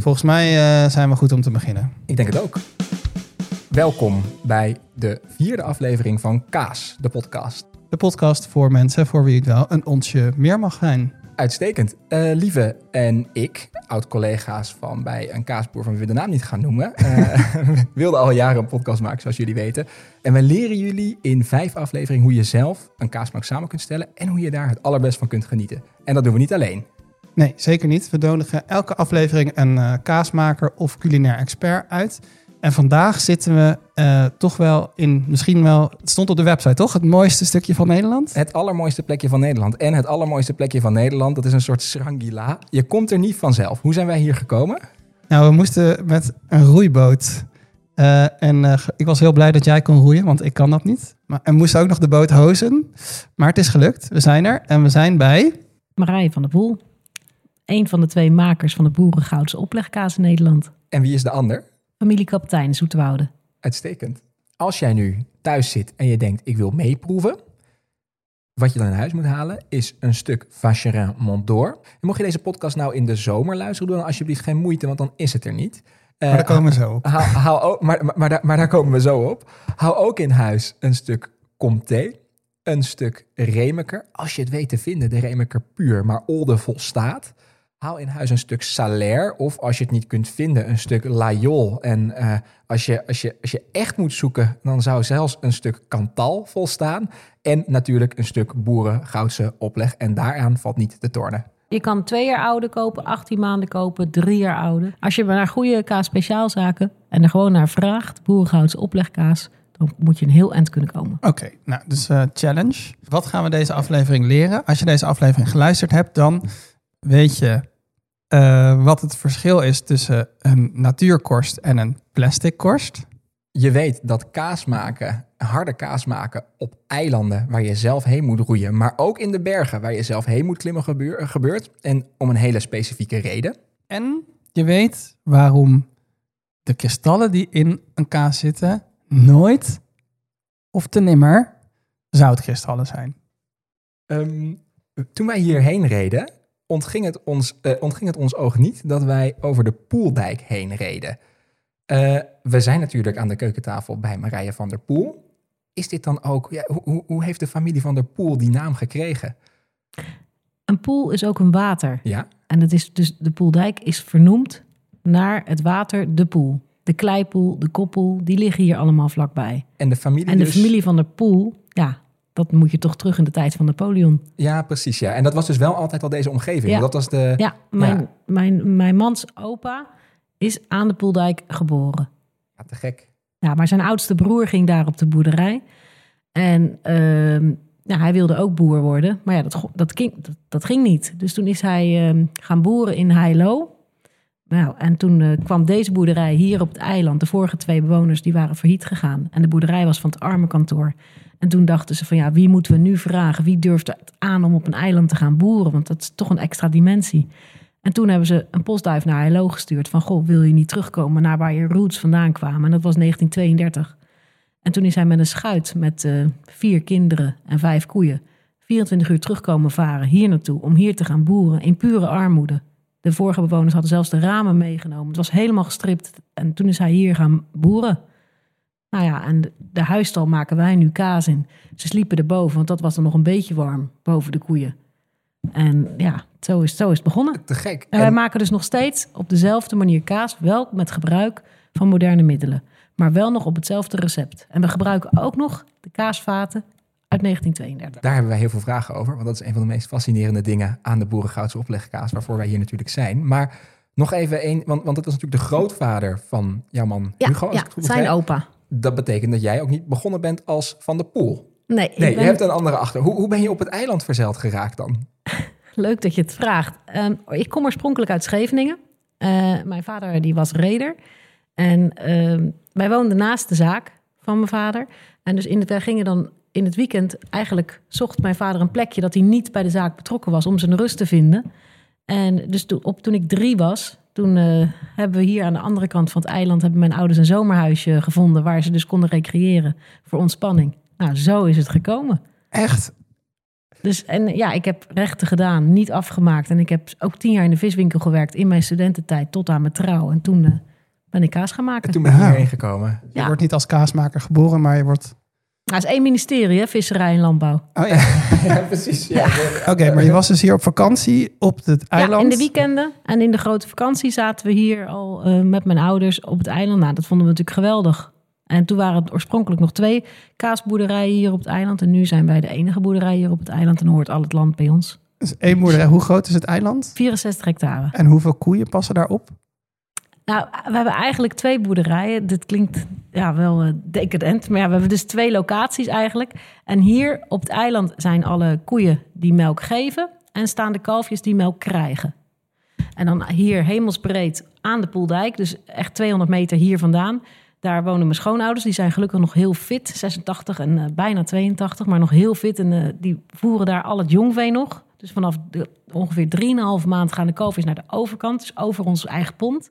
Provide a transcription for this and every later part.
Volgens mij uh, zijn we goed om te beginnen. Ik denk het ook. Welkom bij de vierde aflevering van Kaas, de podcast. De podcast voor mensen voor wie het wel een onsje meer mag zijn. Uitstekend. Uh, Lieve en ik, oud-collega's van bij een kaasboer van wie we de naam niet gaan noemen, uh, wilden al jaren een podcast maken, zoals jullie weten. En wij leren jullie in vijf afleveringen hoe je zelf een kaasmaak samen kunt stellen en hoe je daar het allerbest van kunt genieten. En dat doen we niet alleen. Nee, zeker niet. We nodigen elke aflevering een uh, kaasmaker of culinair expert uit. En vandaag zitten we uh, toch wel in, misschien wel, het stond op de website toch? Het mooiste stukje van Nederland? Het allermooiste plekje van Nederland. En het allermooiste plekje van Nederland, dat is een soort srangila. Je komt er niet vanzelf. Hoe zijn wij hier gekomen? Nou, we moesten met een roeiboot. Uh, en uh, ik was heel blij dat jij kon roeien, want ik kan dat niet. Maar, en moest ook nog de boot hozen. Maar het is gelukt. We zijn er en we zijn bij... Marije van der Poel. Een van de twee makers van de Boerengoudse oplegkaas in Nederland. En wie is de ander? Familiekapitein Zoeterwoude. Uitstekend. Als jij nu thuis zit en je denkt, ik wil meeproeven... Wat je dan in huis moet halen is een stuk Vacherin Mont d'Or. En mocht je deze podcast nou in de zomer luisteren, doe dan alsjeblieft geen moeite, want dan is het er niet. Uh, maar daar komen we zo op. Hou, hou, maar, maar, maar, daar, maar daar komen we zo op. Hou ook in huis een stuk Comté, een stuk Remeker. Als je het weet te vinden, de Remeker puur, maar Olde volstaat. Hou in huis een stuk Salaire of als je het niet kunt vinden, een stuk Layol. En uh, als, je, als, je, als je echt moet zoeken, dan zou zelfs een stuk Cantal volstaan. En natuurlijk een stuk boerengoudse opleg. En daaraan valt niet te tornen. Je kan twee jaar oude kopen, 18 maanden kopen, drie jaar oude. Als je naar goede kaas speciaalzaken en er gewoon naar vraagt, boerengoudse oplegkaas, dan moet je een heel eind kunnen komen. Oké, okay, nou, dus uh, challenge. Wat gaan we deze aflevering leren? Als je deze aflevering geluisterd hebt, dan weet je uh, wat het verschil is tussen een natuurkorst en een plastic korst. Je weet dat kaas maken, harde kaas maken op eilanden waar je zelf heen moet roeien, maar ook in de bergen waar je zelf heen moet klimmen gebeur, gebeurt. En om een hele specifieke reden. En je weet waarom de kristallen die in een kaas zitten nooit of te nimmer zoutkristallen zijn. Um, toen wij hierheen reden, ontging het, ons, uh, ontging het ons oog niet dat wij over de Poeldijk heen reden. Uh, we zijn natuurlijk aan de keukentafel bij Marije van der Poel. Is dit dan ook, ja, hoe, hoe heeft de familie van der Poel die naam gekregen? Een poel is ook een water. Ja. En dat is dus, de Poeldijk is vernoemd naar het water De Poel. De Kleipoel, de Koppel, die liggen hier allemaal vlakbij. En de familie En de dus... familie van der Poel, ja, dat moet je toch terug in de tijd van Napoleon. Ja, precies. Ja. En dat was dus wel altijd al deze omgeving. Ja, dat was de, ja, mijn, ja. Mijn, mijn mans opa is aan de Poeldijk geboren. Ja, te gek. Ja, maar zijn oudste broer ging daar op de boerderij. En uh, nou, hij wilde ook boer worden. Maar ja, dat, dat, ging, dat, dat ging niet. Dus toen is hij uh, gaan boeren in Heilo. Nou, en toen uh, kwam deze boerderij hier op het eiland. De vorige twee bewoners die waren failliet gegaan. En de boerderij was van het armenkantoor. En toen dachten ze van ja, wie moeten we nu vragen? Wie durft het aan om op een eiland te gaan boeren? Want dat is toch een extra dimensie. En toen hebben ze een postduif naar Heilo gestuurd. Van goh, wil je niet terugkomen naar waar je roots vandaan kwamen? En dat was 1932. En toen is hij met een schuit met uh, vier kinderen en vijf koeien... 24 uur terugkomen varen hier naartoe om hier te gaan boeren in pure armoede. De vorige bewoners hadden zelfs de ramen meegenomen. Het was helemaal gestript. En toen is hij hier gaan boeren. Nou ja, en de, huisstal maken wij nu kaas in. Ze sliepen erboven, want dat was dan nog een beetje warm boven de koeien. En ja, zo is, zo is het begonnen. Te gek. En wij en... maken dus nog steeds op dezelfde manier kaas, wel met gebruik van moderne middelen. Maar wel nog op hetzelfde recept. En we gebruiken ook nog de kaasvaten uit 1932. Daar hebben wij heel veel vragen over, want dat is een van de meest fascinerende dingen aan de boerengoudse oplegkaas, waarvoor wij hier natuurlijk zijn. Maar nog even één, want, want dat was natuurlijk de grootvader van jouw man ja, Hugo. Als ja, ik het goed zijn opa. Dat betekent dat jij ook niet begonnen bent als Van de Poel. Nee, Nee, ik ben... je hebt een andere achter. Hoe, hoe ben je op het eiland verzeild geraakt dan? Leuk dat je het vraagt. Um, ik kom oorspronkelijk uit Scheveningen. Uh, mijn vader die was reder. En uh, wij woonden naast de zaak van mijn vader. En dus in het, wij gingen dan in het weekend... eigenlijk zocht mijn vader een plekje... dat hij niet bij de zaak betrokken was om zijn rust te vinden. En dus op, toen ik drie was... toen uh, hebben we hier aan de andere kant van het eiland... hebben mijn ouders een zomerhuisje gevonden... waar ze dus konden recreëren voor ontspanning. Nou, zo is het gekomen. Echt? Dus en ja, ik heb rechten gedaan, niet afgemaakt. En ik heb ook tien jaar in de viswinkel gewerkt in mijn studententijd tot aan mijn trouw. En toen eh, ben ik kaas gaan maken. En toen ben ik Ja. hierheen gekomen. Je Ja. wordt niet als kaasmaker geboren, maar je wordt... Nou, het is één ministerie, hè? visserij en landbouw. Oh ja. ja, precies. Ja. Oké, maar je was dus hier op vakantie op het eiland. Ja, in de weekenden en in de grote vakantie zaten we hier al eh, met mijn ouders op het eiland. Nou, dat vonden we natuurlijk geweldig. En toen waren het oorspronkelijk nog twee kaasboerderijen hier op het eiland. En nu zijn wij de enige boerderij hier op het eiland. En dan hoort al het land bij ons. Dus één boerderij. Hoe groot is het eiland? 64 hectare. En hoeveel koeien passen daarop? Nou, we hebben eigenlijk twee boerderijen. Dit klinkt ja, wel eh, decadent, maar ja, we hebben dus twee locaties eigenlijk. En hier op het eiland zijn alle koeien die melk geven en staan de kalfjes die melk krijgen. En dan hier hemelsbreed aan de Poeldijk, dus echt 200 meter hier vandaan. Daar wonen mijn schoonouders, die zijn gelukkig nog heel fit, 86 en eh, bijna 82, maar nog heel fit. En eh, die voeren daar al het jongvee nog. Dus vanaf ongeveer 3,5 maand gaan de kalfjes naar de overkant, dus over ons eigen pond.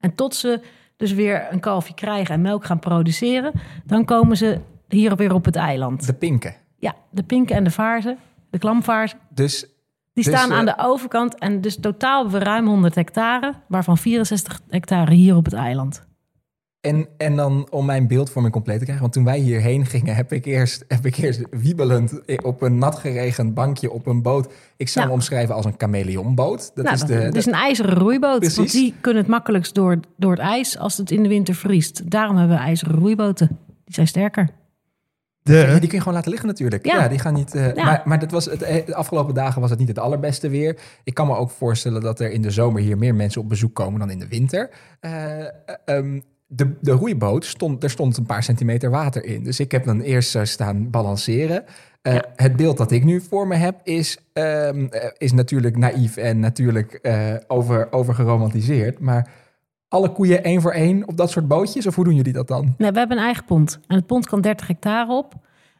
En tot ze dus weer een kalfje krijgen en melk gaan produceren, dan komen ze hier weer op het eiland. De pinken. Ja, de pinken en de vaarzen, de klamvaarzen, Dus die Dus, staan eh, aan de overkant. En dus totaal hebben we ruim 100 hectare, waarvan 64 hectare hier op het eiland. En, en dan om mijn beeldvorming compleet te krijgen. Want toen wij hierheen gingen, heb ik eerst, heb ik eerst wiebelend op een nat geregend bankje op een boot. Ik zou Ja. hem omschrijven als een chameleonboot. Dat nou, is de, het is de- een ijzeren roeiboot. Precies. Want die kunnen het makkelijkst door, door het ijs als het in de winter vriest. Daarom hebben we ijzeren roeiboten. Die zijn sterker. Ja, De, die kun je gewoon laten liggen natuurlijk. Ja, Ja. die gaan niet. eh, Ja. Maar, maar dat was het, eh, de afgelopen dagen was het niet het allerbeste weer. Ik kan me ook voorstellen dat er in de zomer hier meer mensen op bezoek komen dan in de winter. Eh, ehm, de, de roeiboot stond, er stond een paar centimeter water in. Dus ik heb dan eerst zo staan balanceren. Eh, Ja. Het beeld dat ik nu voor me heb is, ehm, eh, is natuurlijk naïef en natuurlijk eh over, overgeromantiseerd. Maar alle koeien één voor één op dat soort bootjes? Of hoe doen jullie dat dan? Nee, we hebben een eigen pont. En het pont kan 30 hectare op.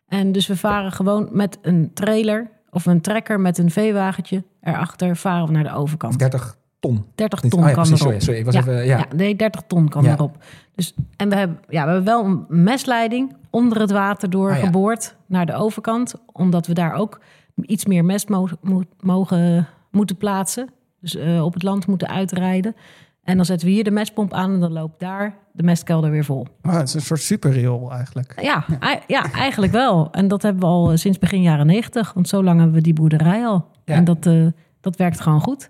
En dus we varen gewoon met een trailer of een trekker met een veewagentje erachter varen we naar de overkant. 30 ton. 30 Niet- ton oh ja, kan precies, erop. sorry, sorry, ik was ja, even- ja. ja, nee, 30 ton kan Ja. erop. Dus, en we hebben, ja, we hebben wel een mesleiding onder het water door Ah, ja. geboord naar de overkant. Omdat we daar ook iets meer mest mo- mo- mogen, moeten plaatsen. Dus eh, op het land moeten uitrijden. En dan zetten we hier de mestpomp aan en dan loopt daar de mestkelder weer vol. oh, het is een soort superriool eigenlijk. Ja, ja, eigenlijk wel. En dat hebben we al eh, sinds begin jaren 90. Want zo lang hebben we die boerderij al. Ja. En dat, eh, dat werkt gewoon goed.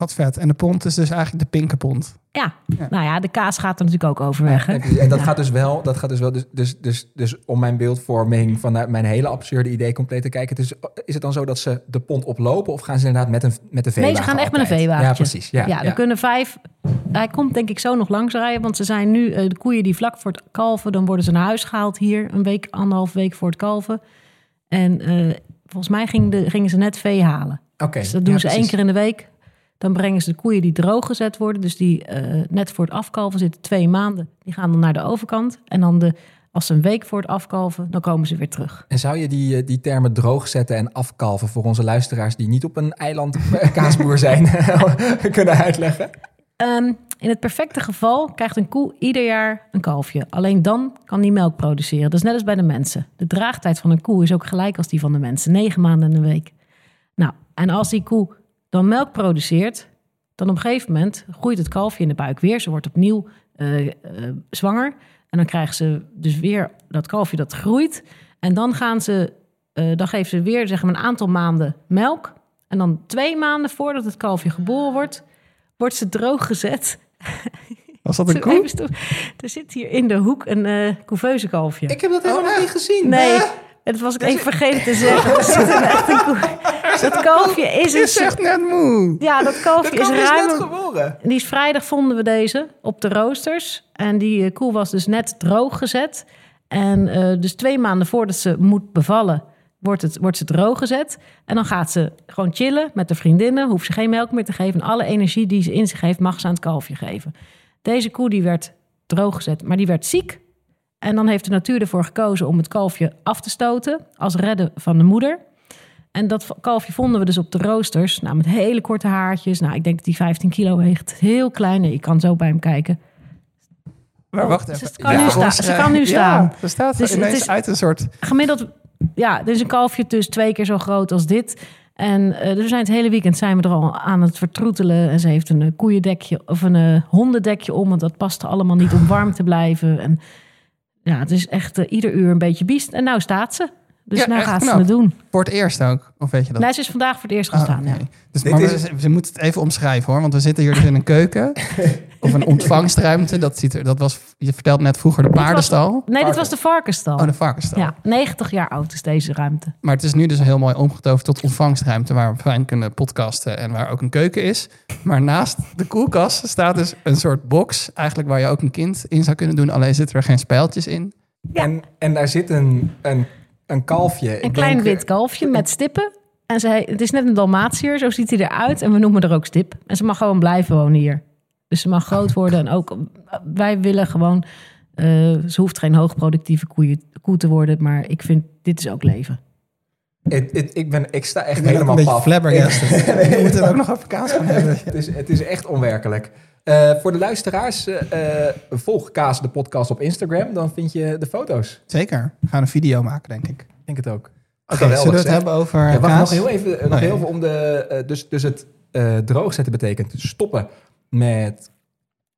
Wat vet. En de pont is dus eigenlijk de pinkenpont. Ja. Ja. nou ja, de kaas gaat er natuurlijk ook over weg. Hè? En dat Ja. gaat dus wel, dat gaat dus wel, dus, dus, dus, dus om mijn beeldvorming vanuit mijn hele absurde idee compleet te kijken. Dus is het dan zo dat ze de pont oplopen of gaan ze inderdaad met een met de veewagen? Nee, ze gaan echt met een veewagentje. Ja, precies. Ja, Ja, ja, er kunnen vijf. Hij komt denk ik zo nog langs rijden. Want ze zijn nu eh, de koeien die vlak voor het kalven. Dan worden ze naar huis gehaald hier. Een week, anderhalf week voor het kalven. En eh, volgens mij ging de, gingen ze net vee halen. Oké. Dus dat doen ja, ze één keer in de week. Dan brengen ze de koeien die droog gezet worden. Dus die eh, net voor het afkalven zitten twee maanden. Die gaan dan naar de overkant. En dan de, als ze een week voor het afkalven, dan komen ze weer terug. En zou je die, eh, die termen droogzetten en afkalven voor onze luisteraars die niet op een eiland eh, kaasboer zijn, kunnen uitleggen? Ehm, in het perfecte geval krijgt een koe ieder jaar een kalfje. Alleen dan kan die melk produceren. Dat is net als bij de mensen. De draagtijd van een koe is ook gelijk als die van de mensen. Negen maanden in een week. Nou, en als die koe dan melk produceert... dan op een gegeven moment groeit het kalfje in de buik weer. Ze wordt opnieuw eh, eh, zwanger. En dan krijgen ze dus weer dat kalfje dat groeit. En dan gaan ze... eh, dan geven ze weer zeg maar, een aantal maanden melk. En dan twee maanden voordat het kalfje geboren wordt... wordt ze droog gezet Was dat een koe? Er zit hier in de hoek een eh couveuse kalfje. Ik heb dat helemaal nog niet gezien. nee, Het was ik even vergeten te zeggen. Er zit een echt een koe. Dat kalfje is Je een... zegt net moe. Ja, dat kalfje Dat is kan is ruim... net geboren. Die is vrijdag vonden we deze op de roosters. En die eh, koe was dus net droog gezet. En eh, dus twee maanden voordat ze moet bevallen, wordt, het, wordt ze droog gezet. En dan gaat ze gewoon chillen met de vriendinnen. Hoeft ze geen melk meer te geven. En alle energie die ze in zich heeft, mag ze aan het kalfje geven. Deze koe die werd droog gezet, maar die werd ziek. En dan heeft de natuur ervoor gekozen om het kalfje af te stoten als redden van de moeder. En dat kalfje vonden we dus op de roosters. Nou, met hele korte haartjes. Nou, ik denk dat die 15 kilo weegt. Heel klein. Ik kan zo bij hem kijken. Maar wacht Ze even. kan nu Ja, staan. ons, Ze kan nu ja, staan. ze staat Dus het is- uit een soort... Gemiddeld, ja, er is een kalfje dus twee keer zo groot als dit. En eh, dus we zijn het hele weekend zijn we er al aan het vertroetelen. En ze heeft een eh, koeiendekje of een eh, hondendekje om, want dat past er allemaal niet om warm te blijven. En ja, het is echt eh, ieder uur een beetje biest. En nou staat ze. Dus Ja, nou gaat ze het doen. Voor het eerst ook, of weet je dat? Nee, ze is vandaag voor het eerst gaan Ah, staan. Dus, Dit maar is- we, ze moeten het even omschrijven hoor, want we zitten hier dus in een keuken of een ontvangstruimte. Dat, ziet er, dat was, je vertelde net vroeger de was- paardenstal. Nee, dit was de varkenstal. Oh, de varkenstal. Ja, 90 jaar oud is deze ruimte. Maar het is nu dus heel mooi omgetoverd tot ontvangstruimte waar we fijn kunnen podcasten en waar ook een keuken is. Maar naast de koelkast staat dus een soort box, eigenlijk waar je ook een kind in zou kunnen doen, alleen zitten er geen spijltjes in. En, en daar zit een, een, een kalfje. Een Ik klein denk, wit kalfje met stippen. En zij, het is net een Dalmatiër, zo ziet hij eruit. En we noemen er ook Stip. En ze mag gewoon blijven wonen hier. Dus ze mag groot worden. En ook wij willen gewoon... eh, ze hoeft geen hoogproductieve koeien, koe te worden. Maar ik vind, dit is ook leven. Het, het- ik, ben, ik sta echt Ik helemaal een paf. flabbergasted. We moeten het ook nog over kaas gaan hebben. het, is, het is echt onwerkelijk. Eh, voor de luisteraars, eh, eh, volg Kaas de podcast op Instagram. Dan vind je de foto's. Zeker. We gaan een video maken, denk ik. Ik denk het ook. Oké, Geweldig, zullen we het zeg. hebben over Ja, wacht, kaas? nog heel even, nog Oh, ja. heel even om de... dus, dus het eh droogzetten betekent stoppen met...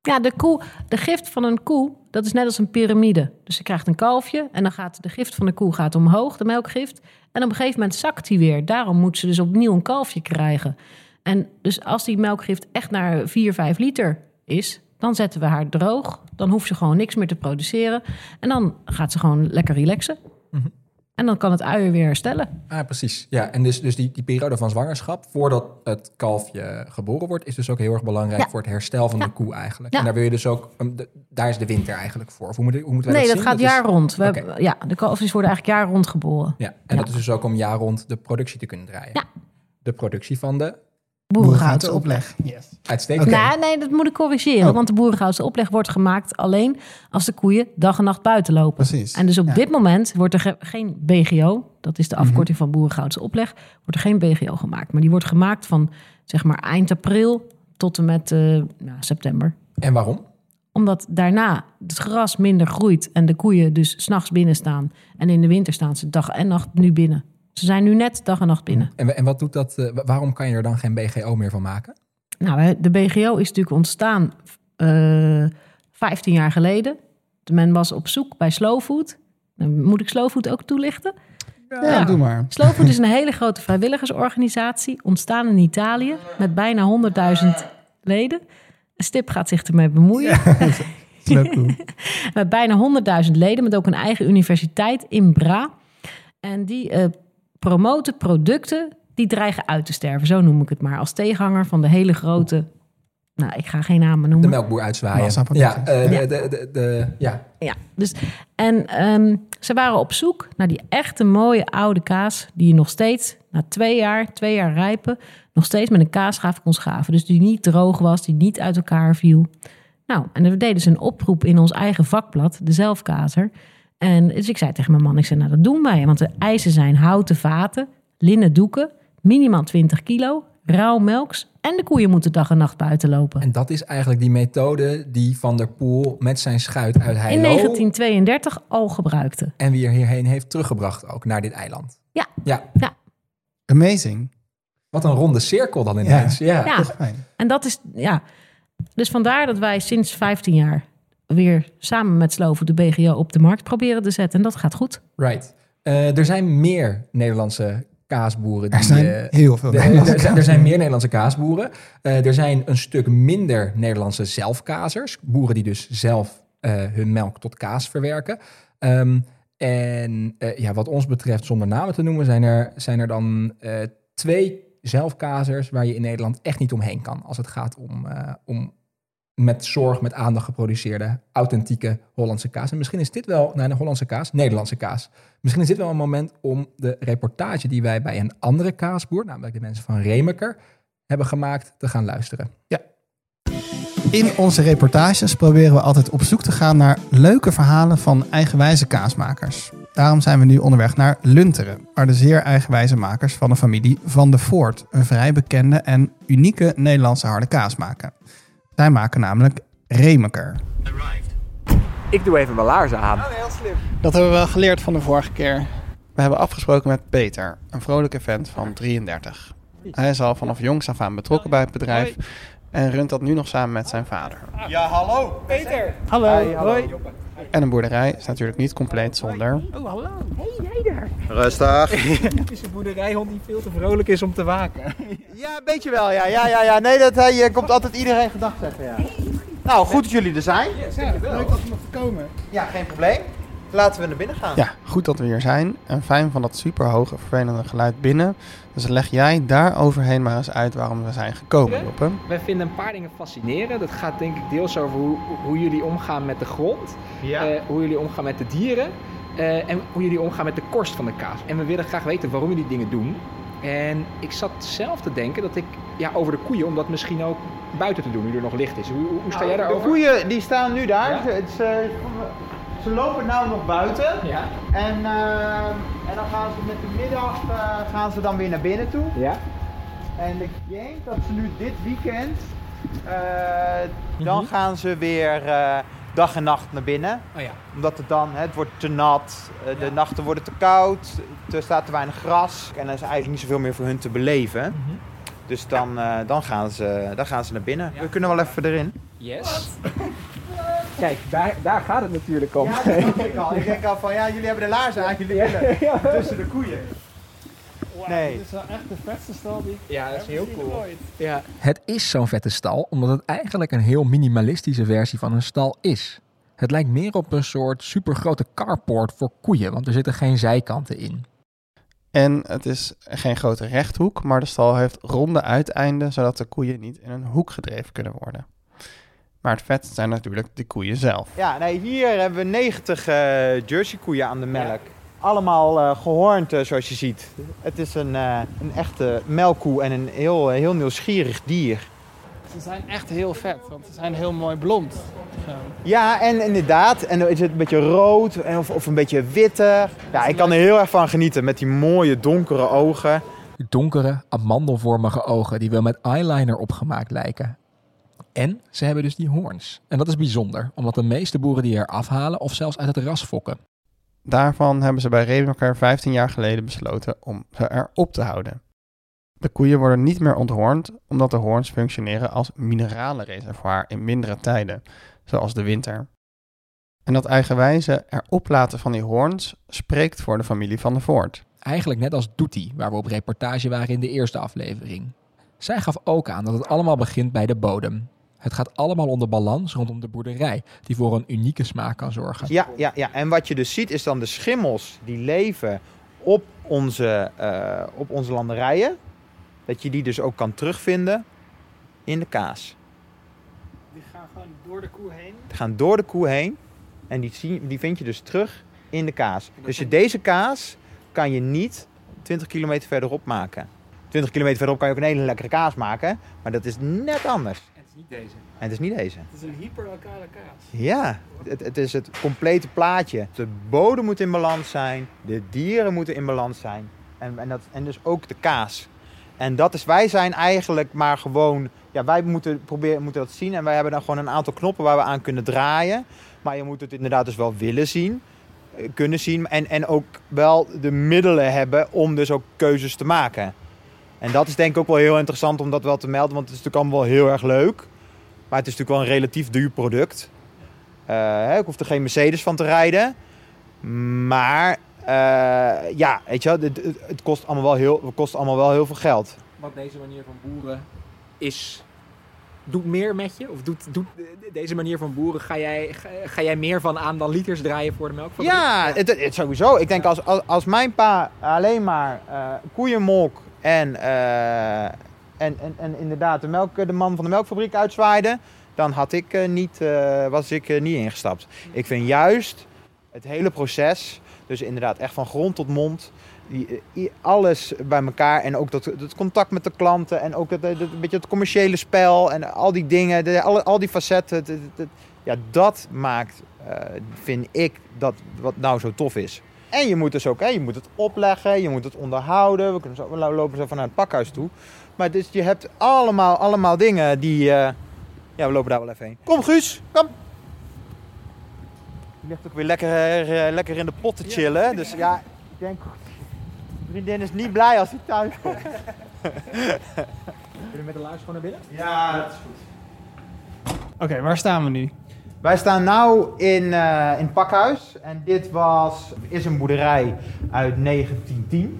Ja, de, koe, de gift van een koe, dat is net als een piramide. Dus je krijgt een kalfje en dan gaat de gift van de koe gaat omhoog, de melkgift. En op een gegeven moment zakt die weer. Daarom moet ze dus opnieuw een kalfje krijgen. En dus als die melkgift echt naar 4, 5 liter is, dan zetten we haar droog. Dan hoeft ze gewoon niks meer te produceren. En dan gaat ze gewoon lekker relaxen. Mhm. En dan kan het uier weer herstellen. Ah, precies. Ja, en dus, dus die, die periode van zwangerschap, voordat het kalfje geboren wordt, is dus ook heel erg belangrijk Ja. voor het herstel van Ja. de koe eigenlijk. Ja. En daar wil je dus ook, um, daar is de winter eigenlijk voor. Of hoe, moet, hoe moeten wij Nee, dat zien? gaat is- jaar rond. We ja, de kalfjes worden eigenlijk jaar rond geboren. Ja, en dat is dus ook om jaar rond de productie te kunnen draaien. Ja. De productie van de Boerengoudse opleg. Yes. uitstekend. Nou, nee, dat moet ik corrigeren. Oh. Want de boerengoudse opleg wordt gemaakt alleen als de koeien dag en nacht buiten lopen. Precies. En dus op Ja. dit moment wordt er ge- geen BGO, dat is de Mhm. afkorting van boerengoudse opleg, wordt er geen BGO gemaakt. Maar die wordt gemaakt van zeg maar eind april tot en met eh, nou, september. En waarom? Omdat daarna het gras minder groeit en de koeien dus s'nachts binnen staan. En in de winter staan ze dag en nacht nu binnen. Ze zijn nu net dag en nacht binnen. En, en wat doet dat? eh, wa- waarom kan je er dan geen BGO meer van maken? Nou, de BGO is natuurlijk ontstaan eh 15 jaar geleden. Men was op zoek bij Slowfood. Dan moet ik Slowfood ook toelichten? Ja, Ja. doe maar. Slowfood is een hele grote vrijwilligersorganisatie, ontstaan in Italië met bijna 100.000 leden. Stip gaat zich ermee bemoeien. Met bijna 100.000 leden, met ook een eigen universiteit in Bra. En die eh, promoten producten die dreigen uit te sterven, zo noem ik het maar. Als tegenhanger van de hele grote, nou ik ga geen namen De noemen. melkboer uitzwaaien. Ja, eh, de, Ja. de, de, de- ja, Ja, dus, en ehm, ze waren op zoek naar die echte mooie oude kaas... die je nog steeds na twee jaar, twee jaar rijpen... nog steeds met een kaasschaaf kon schaven. Dus die niet droog was, die niet uit elkaar viel. Nou, en dan deden ze een oproep in ons eigen vakblad, de Zelfkazer. En dus ik zei tegen mijn man, ik zei, nou dat doen wij. Want de eisen zijn houten vaten, linnen doeken, minimaal 20 kilo... rauw melks en de koeien moeten dag en nacht buiten lopen. en dat is eigenlijk die methode die Van der Poel met zijn schuit uit In Heilo 1932 al gebruikte. en wie er hierheen heeft teruggebracht ook naar dit eiland. Ja. Ja, Amazing. wat een ronde cirkel dan ineens. Ja. Ja. Fijn. En dat is, ja. Dus vandaar dat wij sinds 15 jaar weer samen met Sloven de BGO op de markt proberen te zetten. En dat gaat goed. Right. Eh, er zijn meer Nederlandse kaasboeren. Die, Er zijn eh, heel veel er, er zijn, er zijn meer Nederlandse kaasboeren. Eh, er zijn een stuk minder Nederlandse zelfkazers. Boeren die dus zelf eh, hun melk tot kaas verwerken. Ehm, en eh, ja, wat ons betreft, zonder namen te noemen, zijn er, zijn er dan eh, twee zelfkazers waar je in Nederland echt niet omheen kan. Als het gaat om, eh, om met zorg, met aandacht geproduceerde, authentieke Hollandse kaas. En misschien is dit wel, nou, de Hollandse kaas, Nederlandse kaas. Misschien is dit wel een moment om de reportage die wij bij een andere kaasboer, namelijk de mensen van Remeker, hebben gemaakt, te gaan luisteren. In onze reportages proberen we altijd op zoek te gaan naar leuke verhalen van eigenwijze kaasmakers. Daarom zijn we nu onderweg naar Lunteren, waar de zeer eigenwijze makers van de familie Van de Voort een vrij bekende en unieke Nederlandse harde kaas maken. Zij maken namelijk Remeker. Ik doe even mijn laarzen aan. Dat hebben we wel geleerd van de vorige keer. We hebben afgesproken met Peter, een vrolijke vent van 33. Hij is al vanaf jongs af aan betrokken bij het bedrijf en runt dat nu nog samen met zijn vader. Ja, hallo. Peter. Hallo. Hoi. En een boerderij is natuurlijk niet compleet zonder. Oh, hallo. Hey, jij daar. Rustig. Het is een boerderijhond die veel te vrolijk is om te waken. Ja, een beetje wel. Ja, ja, ja. ja. Nee, dat hij eh, komt altijd iedereen gedag zeggen. Ja. Nou, goed dat jullie er zijn. Leuk dat we mochten komen. Ja, geen probleem. Laten we naar binnen gaan. Ja, goed dat we hier zijn. En fijn van dat superhoge vervelende geluid binnen. Dus leg jij daar overheen maar eens uit waarom we zijn gekomen, Joppe. Wij vinden een paar dingen fascinerend. Dat gaat denk ik deels over hoe, hoe jullie omgaan met de grond. Ja. eh, hoe jullie omgaan met de dieren. eh, en hoe jullie omgaan met de korst van de kaas. En we willen graag weten waarom jullie dingen doen. En ik zat zelf te denken dat ik ja, over de koeien, om dat misschien ook buiten te doen, nu er nog licht is. Hoe, hoe sta jij de daarover? koeien die staan nu daar. Ja. Ze, ze, ze lopen nou nog buiten. Ja. En, eh, en dan gaan ze met de middag eh, gaan ze dan weer naar binnen toe. Ja. En ik denk dat ze nu dit weekend, eh, dan Mhm. gaan ze weer dag en nacht naar binnen. Oh ja. Omdat het dan, het wordt te nat, de nachten worden te koud, er staat te weinig gras. En er is eigenlijk niet zoveel meer voor hun te beleven. Dus dan, dan, gaan ze, dan gaan ze naar binnen. We kunnen wel even erin. Yes. Kijk, daar, daar gaat het natuurlijk om. Ja, dat ik al. Ik denk al van, ja, jullie hebben de laarzen aan, jullie willen tussen de koeien. Nee. Dit is wel echt de vetste stal die ik Ja, dat is heel heb cool. ooit. Ja. Het is zo'n vette stal, omdat het eigenlijk een heel minimalistische versie van een stal is. Het lijkt meer op een soort supergrote carport voor koeien, want er zitten geen zijkanten in. En het is geen grote rechthoek, maar de stal heeft ronde uiteinden, zodat de koeien niet in een hoek gedreven kunnen worden. Maar het vetst zijn natuurlijk de koeien zelf. Ja, nee, hier hebben we 90 eh Jersey koeien aan de melk. Allemaal eh gehoornd, eh, zoals je ziet. Het is een, eh, een echte melkkoe en een heel, heel nieuwsgierig dier. Ze zijn echt heel vet, want ze zijn heel mooi blond. Ja, en inderdaad. En dan is het een beetje rood of, of een beetje witter. Ja, ik kan er heel erg van genieten met die mooie donkere ogen. Donkere, amandelvormige ogen die wel met eyeliner opgemaakt lijken. En ze hebben dus die hoorns. En dat is bijzonder, omdat de meeste boeren die er afhalen of zelfs uit het ras fokken. Daarvan hebben ze bij Rebenker 15 jaar geleden besloten om ze erop te houden. De koeien worden niet meer onthoornd, omdat de hoorns functioneren als mineralenreservoir in mindere tijden, zoals de winter. En dat eigenwijze erop laten van die hoorns spreekt voor de familie van de Voort. Eigenlijk net als Doetie, waar we op reportage waren in de eerste aflevering. Zij gaf ook aan dat het allemaal begint bij de bodem. Het gaat allemaal onder balans rondom de boerderij, die voor een unieke smaak kan zorgen. Ja, ja, ja. En wat je dus ziet is dan de schimmels die leven op onze, eh, op onze landerijen. Dat je die dus ook kan terugvinden in de kaas. Die gaan gewoon door de koe heen. Die gaan door de koe heen en die, zie, die vind je dus terug in de kaas. Dus je, deze kaas kan je niet 20 kilometer verderop maken. 20 kilometer verderop kan je ook een hele lekkere kaas maken, maar dat is net anders. Is niet deze. En het is niet deze. Het is een hyperlokale kaas. Ja, het, het is het complete plaatje. De bodem moet in balans zijn, de dieren moeten in balans zijn en, en, dat, en dus ook de kaas. En dat is, wij zijn eigenlijk maar gewoon, ja, wij moeten proberen moeten dat zien en wij hebben dan gewoon een aantal knoppen waar we aan kunnen draaien. Maar je moet het inderdaad dus wel willen zien, eh, kunnen zien en, en ook wel de middelen hebben om dus ook keuzes te maken. En dat is denk ik ook wel heel interessant om dat wel te melden, want het is natuurlijk allemaal wel heel erg leuk. Maar het is natuurlijk wel een relatief duur product. Hè, ik hoef er geen Mercedes van te rijden. Maar eh, ja, weet je wel, het, het- kost allemaal, wel heel, het kost allemaal wel heel veel geld. Want deze manier van boeren is. Doet meer met je? Of doet, doet deze manier van boeren, ga jij, ga, jij meer van aan dan liters draaien voor de melkfabriek? Ja, het, het- het sowieso. Ik denk als, als, als mijn pa alleen maar eh koeienmolk en, eh, en, en, en inderdaad de, melk, de man van de melkfabriek uitzwaaide, dan had ik, eh, niet, eh, was ik niet ingestapt. Ik vind juist het hele proces, dus inderdaad echt van grond tot mond, alles bij elkaar en ook dat, het contact met de klanten en ook het, een beetje het commerciële spel en al die dingen, de, al, die facetten, ja, dat maakt, vind ik, dat wat nou zo tof is. En je moet dus ook, hè, je moet het opleggen, je moet het onderhouden. We, kunnen zo, we lopen zo vanuit het pakhuis toe. Maar dus je hebt allemaal, allemaal dingen die... eh, ja, we lopen daar wel even heen. Kom Guus, kom. Die ligt ook weer lekker, eh, lekker in de pot te chillen. Dus ja, ik denk vriendin is niet blij als hij thuis komt. Jullie met de luister gewoon naar binnen? Ja, dat is goed. Oké, waar staan we nu? Wij staan nu in, eh, in het pakhuis. En dit was, is een boerderij uit 1910.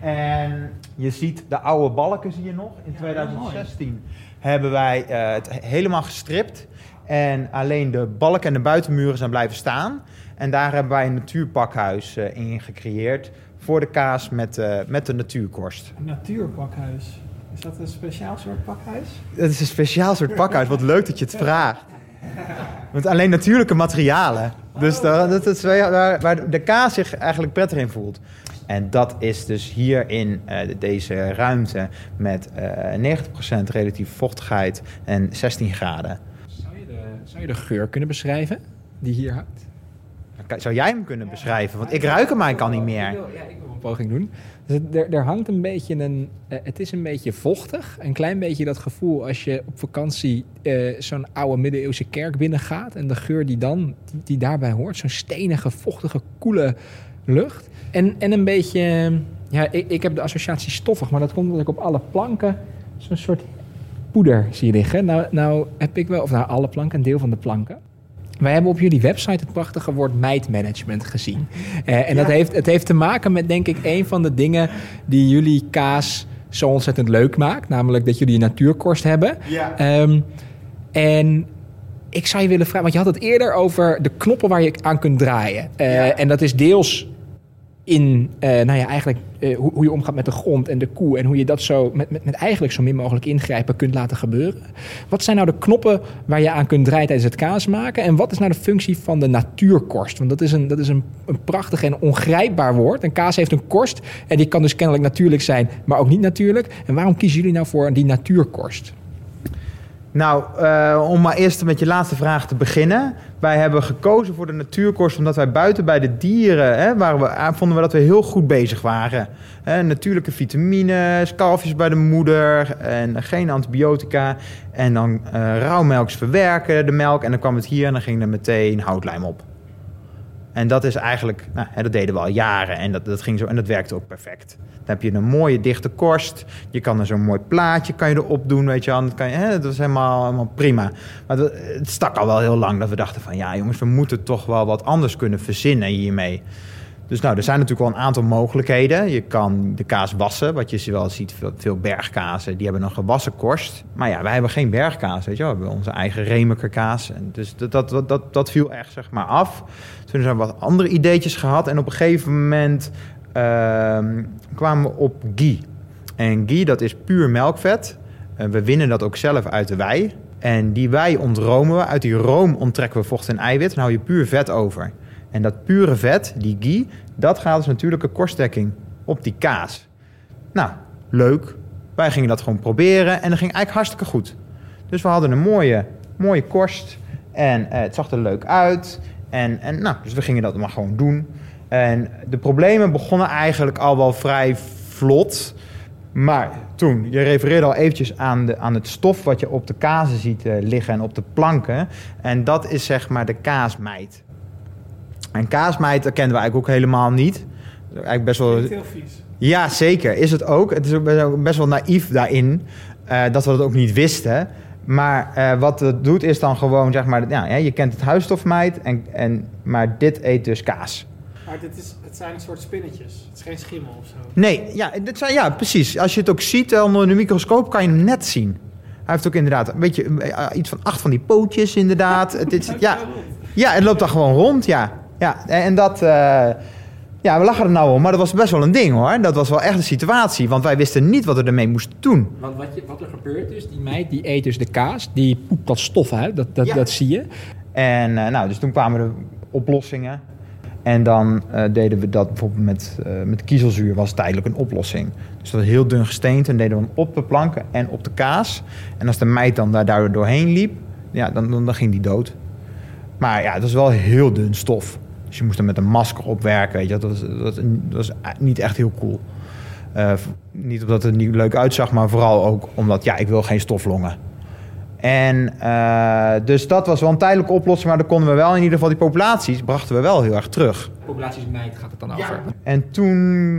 En je ziet de oude balken zie je nog. In 2016 hebben wij eh, het helemaal gestript. En alleen de balken en de buitenmuren zijn blijven staan. En daar hebben wij een natuurpakhuis eh, in gecreëerd. Voor de kaas met, met de natuurkorst. Een natuurpakhuis. Is dat een speciaal soort pakhuis? Het is een speciaal soort pakhuis. Wat leuk dat je het vraagt. Met alleen natuurlijke materialen. Dus daar- dat is waar, waar- waar de kaas zich eigenlijk prettig in voelt. En dat is dus hier in eh, deze ruimte met eh 90% relatief vochtigheid en 16 graden. Zou je, de, zou je de geur kunnen beschrijven die hier hangt? Zou jij hem kunnen beschrijven? Want ik ruik hem eigenlijk al niet Ik meer. wil, ja, ik wil een poging doen. Dus er, er hangt een beetje een... eh, het is een beetje vochtig. Een klein beetje dat gevoel als je op vakantie eh, zo'n oude middeleeuwse kerk binnengaat. En de geur die dan, die, daarbij hoort. Zo'n stenige, vochtige, koele lucht. En, en een beetje... Ja, ik, ik heb de associatie stoffig. Maar dat komt omdat ik op alle planken zo'n soort poeder zie liggen. Nou, nou heb ik wel... Of nou, alle planken, een deel van de planken. Wij hebben op jullie website het prachtige woord meidmanagement gezien. Eh, en dat heeft, het heeft te maken met, denk ik, een van de dingen die jullie kaas zo ontzettend leuk maakt. Namelijk dat jullie een natuurkorst hebben. Ja. Ehm, en ik zou je willen vragen, want je had het eerder over de knoppen waar je aan kunt draaien. Eh, Ja. En dat is deels in, eh, nou ja, eigenlijk eh, hoe, hoe je omgaat met de grond en de koe. En hoe je dat zo met, met, met eigenlijk zo min mogelijk ingrijpen kunt laten gebeuren. Wat zijn nou de knoppen waar je aan kunt draaien tijdens het kaas maken? En wat is nou de functie van de natuurkorst? Want dat is een, dat is een, een prachtig en ongrijpbaar woord. Een kaas heeft een korst en die kan dus kennelijk natuurlijk zijn, maar ook niet natuurlijk. En waarom kiezen jullie nou voor die natuurkorst? Nou, eh, om maar eerst met je laatste vraag te beginnen. Wij hebben gekozen voor de natuurkorst omdat wij buiten bij de dieren, hè, waren we, eh, vonden we dat we heel goed bezig waren. Hè, natuurlijke vitamines, kalfjes bij de moeder en geen antibiotica. En dan eh rauwmelks verwerken, de melk. En dan kwam het hier en dan ging er meteen houtlijm op. En dat is eigenlijk, nou, dat deden we al jaren en dat, dat ging zo en dat werkte ook perfect. Dan heb je een mooie dichte korst. Je kan er zo'n mooi plaatje kan je erop doen, weet je wel. Dat, kan je, hè, dat is helemaal, helemaal prima. Maar het stak al wel heel lang dat we dachten van... ja jongens, we moeten toch wel wat anders kunnen verzinnen hiermee. Dus nou, er zijn natuurlijk wel een aantal mogelijkheden. Je kan de kaas wassen, wat je wel ziet, veel, veel bergkazen, die hebben een gewassen korst. Maar ja, wij hebben geen bergkaas, weet je wel. We hebben onze eigen Remekerkaas. Dus dat, dat, dat, viel echt zeg maar af. Toen hebben we wat andere ideetjes gehad. En op een gegeven moment ehm, kwamen we op ghee. En ghee, dat is puur melkvet. We winnen dat ook zelf uit de wei. En die wei ontromen we. Uit die room onttrekken we vocht en eiwit. Dan hou je puur vet over. En dat pure vet, die ghee, dat gaat als natuurlijke korstdekking op die kaas. Nou, leuk. Wij gingen dat gewoon proberen en dat ging eigenlijk hartstikke goed. Dus we hadden een mooie, mooie korst en eh, het zag er leuk uit. En, en nou, dus we gingen dat maar gewoon doen. En de problemen begonnen eigenlijk al wel vrij vlot. Maar toen, je refereerde al eventjes aan, de, aan het stof wat je op de kazen ziet eh, liggen en op de planken. En dat is zeg maar de kaasmijt. En kaasmijt dat kenden we eigenlijk ook helemaal niet. Eigenlijk best wel... heel vies. Ja, zeker. Is het ook. Het is ook best- wel naïef daarin. eh, dat we dat ook niet wisten. Maar eh, wat het doet is dan gewoon, zeg maar... Ja, je kent het huisstofmijt, en, en, maar dit eet dus kaas. Maar dit is, het zijn een soort spinnetjes. Het is geen schimmel of zo. Nee, ja, dit zijn, ja, precies. Als je het ook ziet eh, onder de microscoop, kan je hem net zien. Hij heeft ook inderdaad een beetje iets van acht van die pootjes, inderdaad. het is, ja, ja, het loopt dan gewoon rond, ja. Ja en dat... eh, ja, we lachen er nou om, maar dat was best wel een ding hoor. Dat was wel echt een situatie, want wij wisten niet wat we ermee moesten doen. Want wat, je, wat er gebeurt is, die meid die eet dus de kaas, die poept dat stof uit, dat, dat, Ja. dat zie je. En eh, nou, dus toen kwamen er oplossingen. En dan eh, deden we dat bijvoorbeeld met, eh, met kiezelzuur, was tijdelijk een oplossing. Dus dat was heel dun gesteend en deden we hem op de planken en op de kaas. En als de meid dan daar doorheen liep, ja, dan, dan, dan ging die dood. Maar ja, het was wel heel dun stof. Dus je moest er met een masker op werken, weet je. Dat was, dat was, dat was niet echt heel cool. Eh, niet omdat het niet leuk uitzag, maar vooral ook omdat, ja, ik wil geen stoflongen. En eh, dus dat was wel een tijdelijke oplossing, maar dan konden we wel in ieder geval die populaties brachten we wel heel erg terug. Populaties meid gaat het dan over. En toen,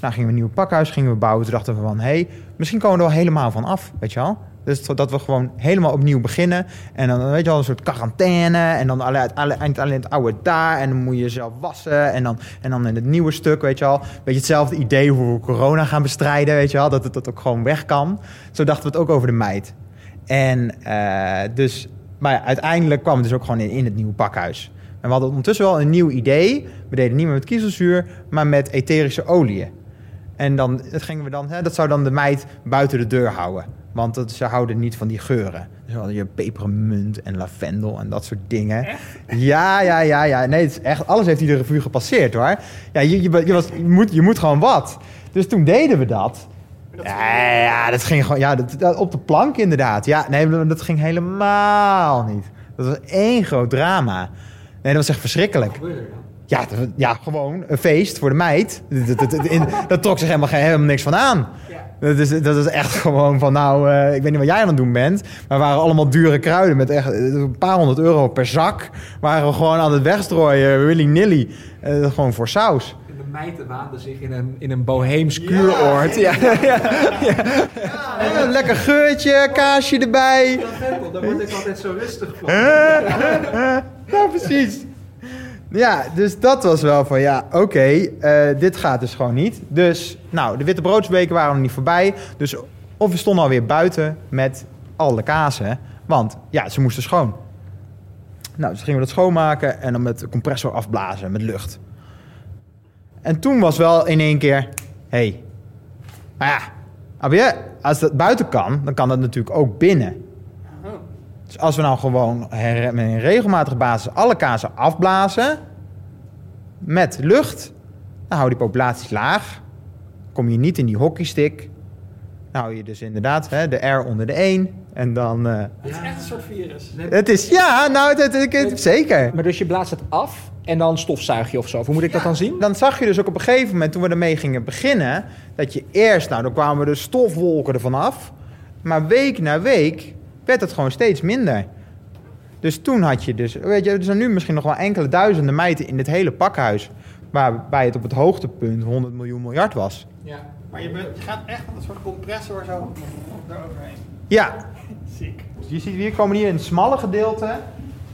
Nou, gingen we een nieuw pakhuis gingen we bouwen. Toen dachten we van, hé, hey, misschien komen we er wel helemaal van af, weet je wel. Dus dat we gewoon helemaal opnieuw beginnen. En dan weet je wel, een soort quarantaine. En dan alleen, alleen, alleen het oude daar. En dan moet je jezelf wassen. En dan, en dan in het nieuwe stuk, weet je wel. Beetje hetzelfde idee hoe we corona gaan bestrijden, weet je wel. Dat het dat ook gewoon weg kan. Zo dachten we het ook over de meid. En uh, dus, maar uiteindelijk kwam het dus ook gewoon in, in het nieuwe pakhuis. En we hadden ondertussen wel een nieuw idee. We deden niet meer met kiezelzuur, maar met etherische oliën. En dan, dat, gingen we dan, hè, dat zou dan de meid buiten de deur houden. Want dat, ze houden niet van die geuren. Dus je pepermunt en lavendel en dat soort dingen. Ja, ja, ja, ja. Nee, het is echt, alles heeft de revue gepasseerd hoor. Ja, je, je, je, was, je, moet, je moet gewoon wat. Dus toen deden we dat. Ja, ja, dat ging gewoon ja, dat, dat, op de plank inderdaad. Ja, nee, dat ging helemaal niet. Dat was één groot drama. Nee, dat was echt verschrikkelijk. Ja, ja, gewoon een feest voor de meid. Dat, dat, dat, in, dat trok zich helemaal, helemaal niks van aan. Dat is, dat is echt gewoon van, nou, uh, ik weet niet wat jij aan het doen bent. Maar waren allemaal dure kruiden met echt een paar honderd euro per zak. Waren we gewoon aan het wegstrooien, willy-nilly. Uh, gewoon voor saus. De meiden waanden zich in een, in een boheems kuuroord. Ja. Ja. Ja. ja. een lekker geurtje, kaasje erbij. Daar word ik altijd zo rustig van. ja, precies. Ja, dus dat was wel van ja, oké, uh, dit gaat dus gewoon niet. Dus, nou, de witte broodsweken waren nog niet voorbij. Dus of we stonden alweer buiten met alle kazen. Want ja, ze moesten schoon. Nou, dus gingen we dat schoonmaken en dan met de compressor afblazen met lucht. En toen was wel in één keer, hé, hey, maar ja, als dat buiten kan, dan kan dat natuurlijk ook binnen. Dus als we nou gewoon met een regelmatige basis alle kazen afblazen met lucht, dan hou die populaties laag. Kom je niet in die hockeystick. Dan hou je dus inderdaad hè, de R onder de 1. En dan. Uh, het is echt een soort virus. Het is, ja, nou, het, het, het, zeker. Maar dus je blaast het af en dan stofzuig je of zo. Hoe moet ik ja, dat dan zien? Dan zag je dus ook op een gegeven moment, toen we ermee gingen beginnen, dat je eerst, nou, dan kwamen de stofwolken ervan af. Maar week na week werd het gewoon steeds minder. Dus toen had je dus, weet je, er zijn nu misschien nog wel enkele duizenden meiden in dit hele pakhuis. Waarbij het op het hoogtepunt 100 miljoen miljard was. Ja, maar je, gaat echt met een soort compressor zo eroverheen. Ja. Ziek. Dus je ziet, hier komen hier een smalle gedeelte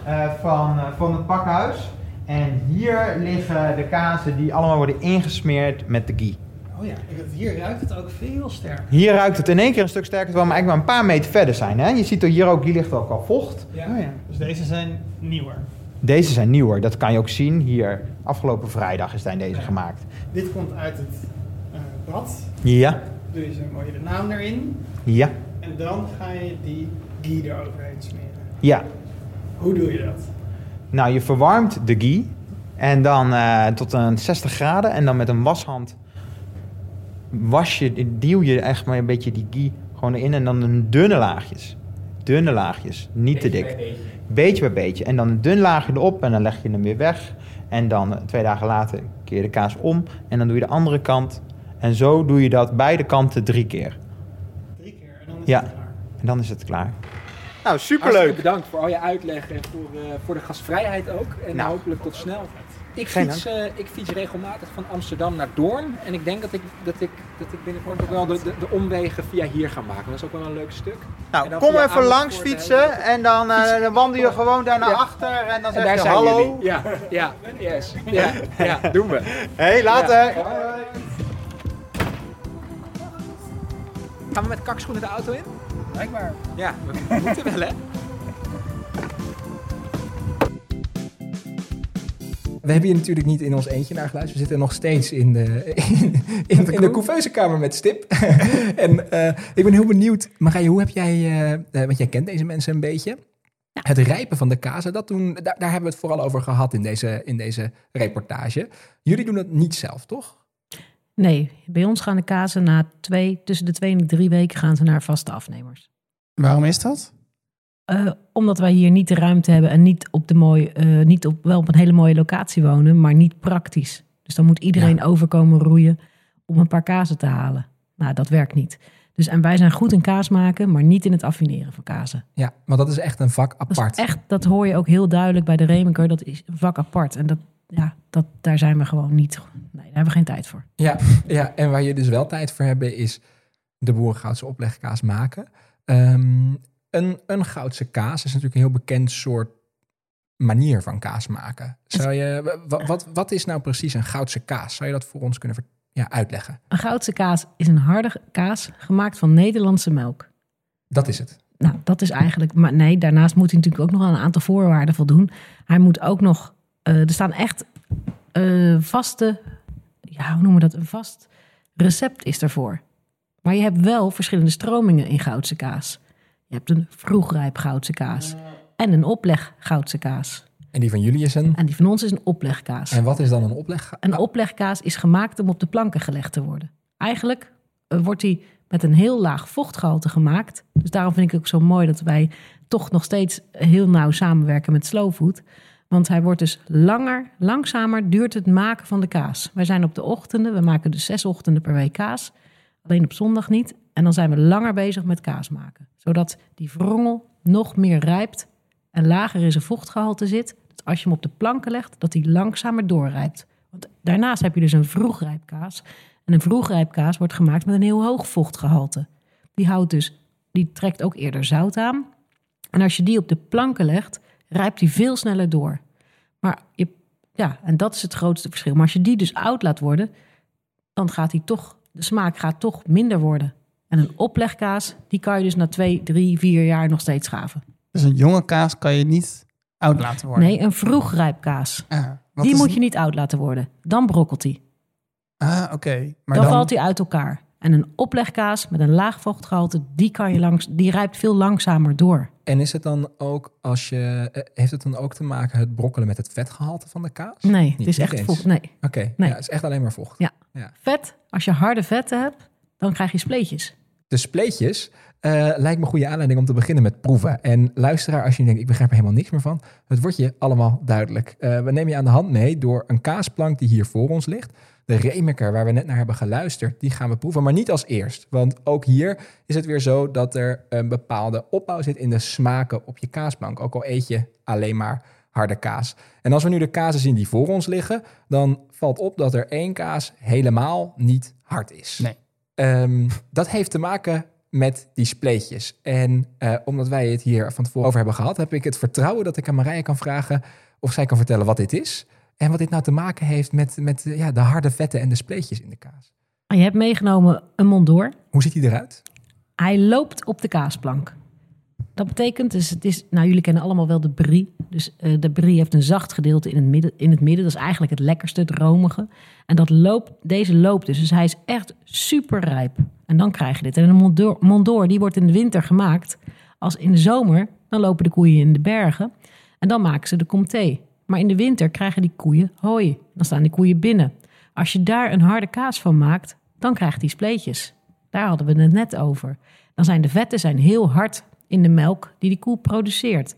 uh, van, uh, van het pakhuis. En hier liggen de kazen die allemaal worden ingesmeerd met de ghee. Oh ja, hier ruikt het ook veel sterker. Hier ruikt het in één keer een stuk sterker, terwijl we eigenlijk maar een paar meter verder zijn. Hè? Je ziet er hier ook, hier ligt ook al vocht. Ja. Oh ja. Dus deze zijn nieuwer. Deze zijn nieuwer, dat kan je ook zien. Hier, afgelopen vrijdag is zijn deze ja. gemaakt. Dit komt uit het uh, bad. Ja. Doe je zo mooi de naam erin. Ja. En dan ga je die ghee eroverheen smeren. Ja. Hoe doe je dat? Nou, je verwarmt de ghee. En dan uh, tot een 60 graden. En dan met een washand was je, duw je echt maar een beetje die ghee gewoon erin. En dan een dunne laagjes. Dunne laagjes, niet beetje te dik. Bij beetje. beetje bij beetje. En dan een dun laagje erop en dan leg je hem weer weg. En dan twee dagen later keer je de kaas om. En dan doe je de andere kant. En zo doe je dat beide kanten drie keer. Drie keer en dan is ja. het klaar. En dan is het klaar. Nou, Hartstikke superleuk. bedankt voor al je uitleg en voor, uh, voor de gastvrijheid ook. En Nou. hopelijk tot snel. Ik fiets, uh, ik fiets regelmatig van Amsterdam naar Doorn. En ik denk dat ik, dat ik, dat ik binnenkort ook wel de, de, de omwegen via hier ga maken. Dat is ook wel een leuk stuk. Nou, kom even Amersfoort langs fietsen. En dan, eh, dan wandel je gewoon daar naar Ja. achter. En dan En zeg daar je zijn hallo. jullie. Ja, ja, yes. Ja, ja, doen we. Hé, hey, later. Gaan we met kakschoenen de auto in? Blijkbaar. Ja, we moeten wel hè. We hebben hier natuurlijk niet in ons eentje naar geluisterd. We zitten nog steeds in de, in, in, in de couveuse kamer met Stip. en eh, ik ben heel benieuwd, Marije, hoe heb jij, eh, eh, want jij kent deze mensen een beetje. Het rijpen van de kazen, dat doen, daar, daar hebben we het vooral over gehad in deze, in deze reportage. Jullie doen dat niet zelf, toch? Nee, bij ons gaan de kazen na twee, tussen de twee en de drie weken gaan ze naar vaste afnemers. Waarom is dat? Eh, omdat wij hier niet de ruimte hebben en niet op de mooie, eh, niet op, wel op een hele mooie locatie wonen, maar niet praktisch. Dus dan moet iedereen overkomen roeien om een paar kazen te halen. Nou, dat werkt niet. Dus en wij zijn goed in kaas maken, maar niet in het affineren van kazen. Ja, want dat is echt een vak Dat, apart. echt, dat hoor je ook heel duidelijk bij de Remeker. Dat is een vak apart. En dat, ja, dat, daar zijn we gewoon niet. Nee. daar hebben we geen tijd voor. Ja, ja, en waar je dus wel tijd voor hebben is de boerengoudse oplegkaas maken. Ehm, een, een goudse kaas is natuurlijk een heel bekend soort manier van kaas maken. Zou je, wa- wat, wat is nou precies een goudse kaas? Zou je dat voor ons kunnen ja, uitleggen? Een goudse kaas is een harde kaas gemaakt van Nederlandse melk. Dat is het. Nou, dat is eigenlijk. Maar nee, daarnaast moet hij natuurlijk ook nog aan een aantal voorwaarden voldoen. Hij moet ook nog. eh, er staan echt eh, vaste. Ja, hoe noemen we dat? Een vast recept is ervoor. Maar je hebt wel verschillende stromingen in goudse kaas. Je hebt een vroegrijp goudse kaas. En een opleg goudse kaas. En die van jullie is een... En die van ons is een oplegkaas. En wat is dan een opleg? Een oplegkaas is gemaakt om op de planken gelegd te worden. Eigenlijk eh, wordt die met een heel laag vochtgehalte gemaakt. Dus daarom vind ik het ook zo mooi dat wij toch nog steeds heel nauw samenwerken met Slowfood. Want hij wordt dus langer, langzamer duurt het maken van de kaas. Wij zijn op de ochtenden, we maken dus zes ochtenden per week kaas. Alleen op zondag niet. En dan zijn we langer bezig met kaas maken. Zodat die wrongel nog meer rijpt en lager in zijn vochtgehalte zit. Dat als je hem op de planken legt, dat hij langzamer doorrijpt. Want daarnaast heb je dus een vroegrijpkaas. En een vroegrijpkaas wordt gemaakt met een heel hoog vochtgehalte. Die houdt dus, die trekt ook eerder zout aan. En als je die op de planken legt, rijpt die veel sneller door. Maar je, ja, en dat is het grootste verschil. Maar als je die dus oud laat worden, dan gaat die toch, de smaak gaat toch minder worden. En een oplegkaas, die kan je dus na twee, drie, vier jaar nog steeds schaven. Dus een jonge kaas kan je niet oud laten worden. Nee, een vroegrijpkaas. Ah, wat Die moet je niet oud laten worden. Dan brokkelt hij. Ah, oké. Maar Dan, dan, valt hij uit elkaar. En een oplegkaas met een laag vochtgehalte, die, kan je langs, die rijpt veel langzamer door. En is het dan ook als je... eh, Heeft het dan ook te maken het brokkelen met het vetgehalte van de kaas? Nee, Niet- het is echt eens. vocht. Nee. Oké, Nee. ja, het is echt alleen maar vocht. Ja. Ja. Vet, als je harde vetten hebt, dan krijg je spleetjes. De spleetjes eh, lijkt me goede aanleiding om te beginnen met proeven. En luisteraar, als je denkt, ik begrijp er helemaal niks meer van, het wordt je allemaal duidelijk. Eh, we nemen je aan de hand mee door een kaasplank die hier voor ons ligt. De Remeker, waar we net naar hebben geluisterd, die gaan we proeven, maar niet als eerst. Want ook hier is het weer zo dat er een bepaalde opbouw zit in de smaken op je kaasplank. Ook al eet je alleen maar harde kaas. En als we nu de kazen zien die voor ons liggen, dan valt op dat er één kaas helemaal niet hard is. Nee. Ehm, dat heeft te maken met die spleetjes. En eh, omdat wij het hier van tevoren over hebben gehad, heb ik het vertrouwen dat ik aan Marije kan vragen of zij kan vertellen wat dit is. En wat dit nou te maken heeft met, met eh, ja, de harde vetten en de spleetjes in de kaas. Je hebt meegenomen een mondor. Hoe ziet die eruit? Hij loopt op de kaasplank. Dat betekent, dus het is, nou jullie kennen allemaal wel de brie. Dus eh, de brie heeft een zacht gedeelte in het, midden, in het midden. Dat is eigenlijk het lekkerste, het romige. En dat loopt, deze loopt dus. Dus hij is echt super rijp. En dan krijg je dit. En een mondor, mondor die wordt in de winter gemaakt. Als in de zomer, dan lopen de koeien in de bergen. En dan maken ze de comté. Maar in de winter krijgen die koeien hooi. Dan staan die koeien binnen. Als je daar een harde kaas van maakt, dan krijgt die spleetjes. Daar hadden we het net over. Dan zijn de vetten zijn heel hard in de melk die die koe produceert.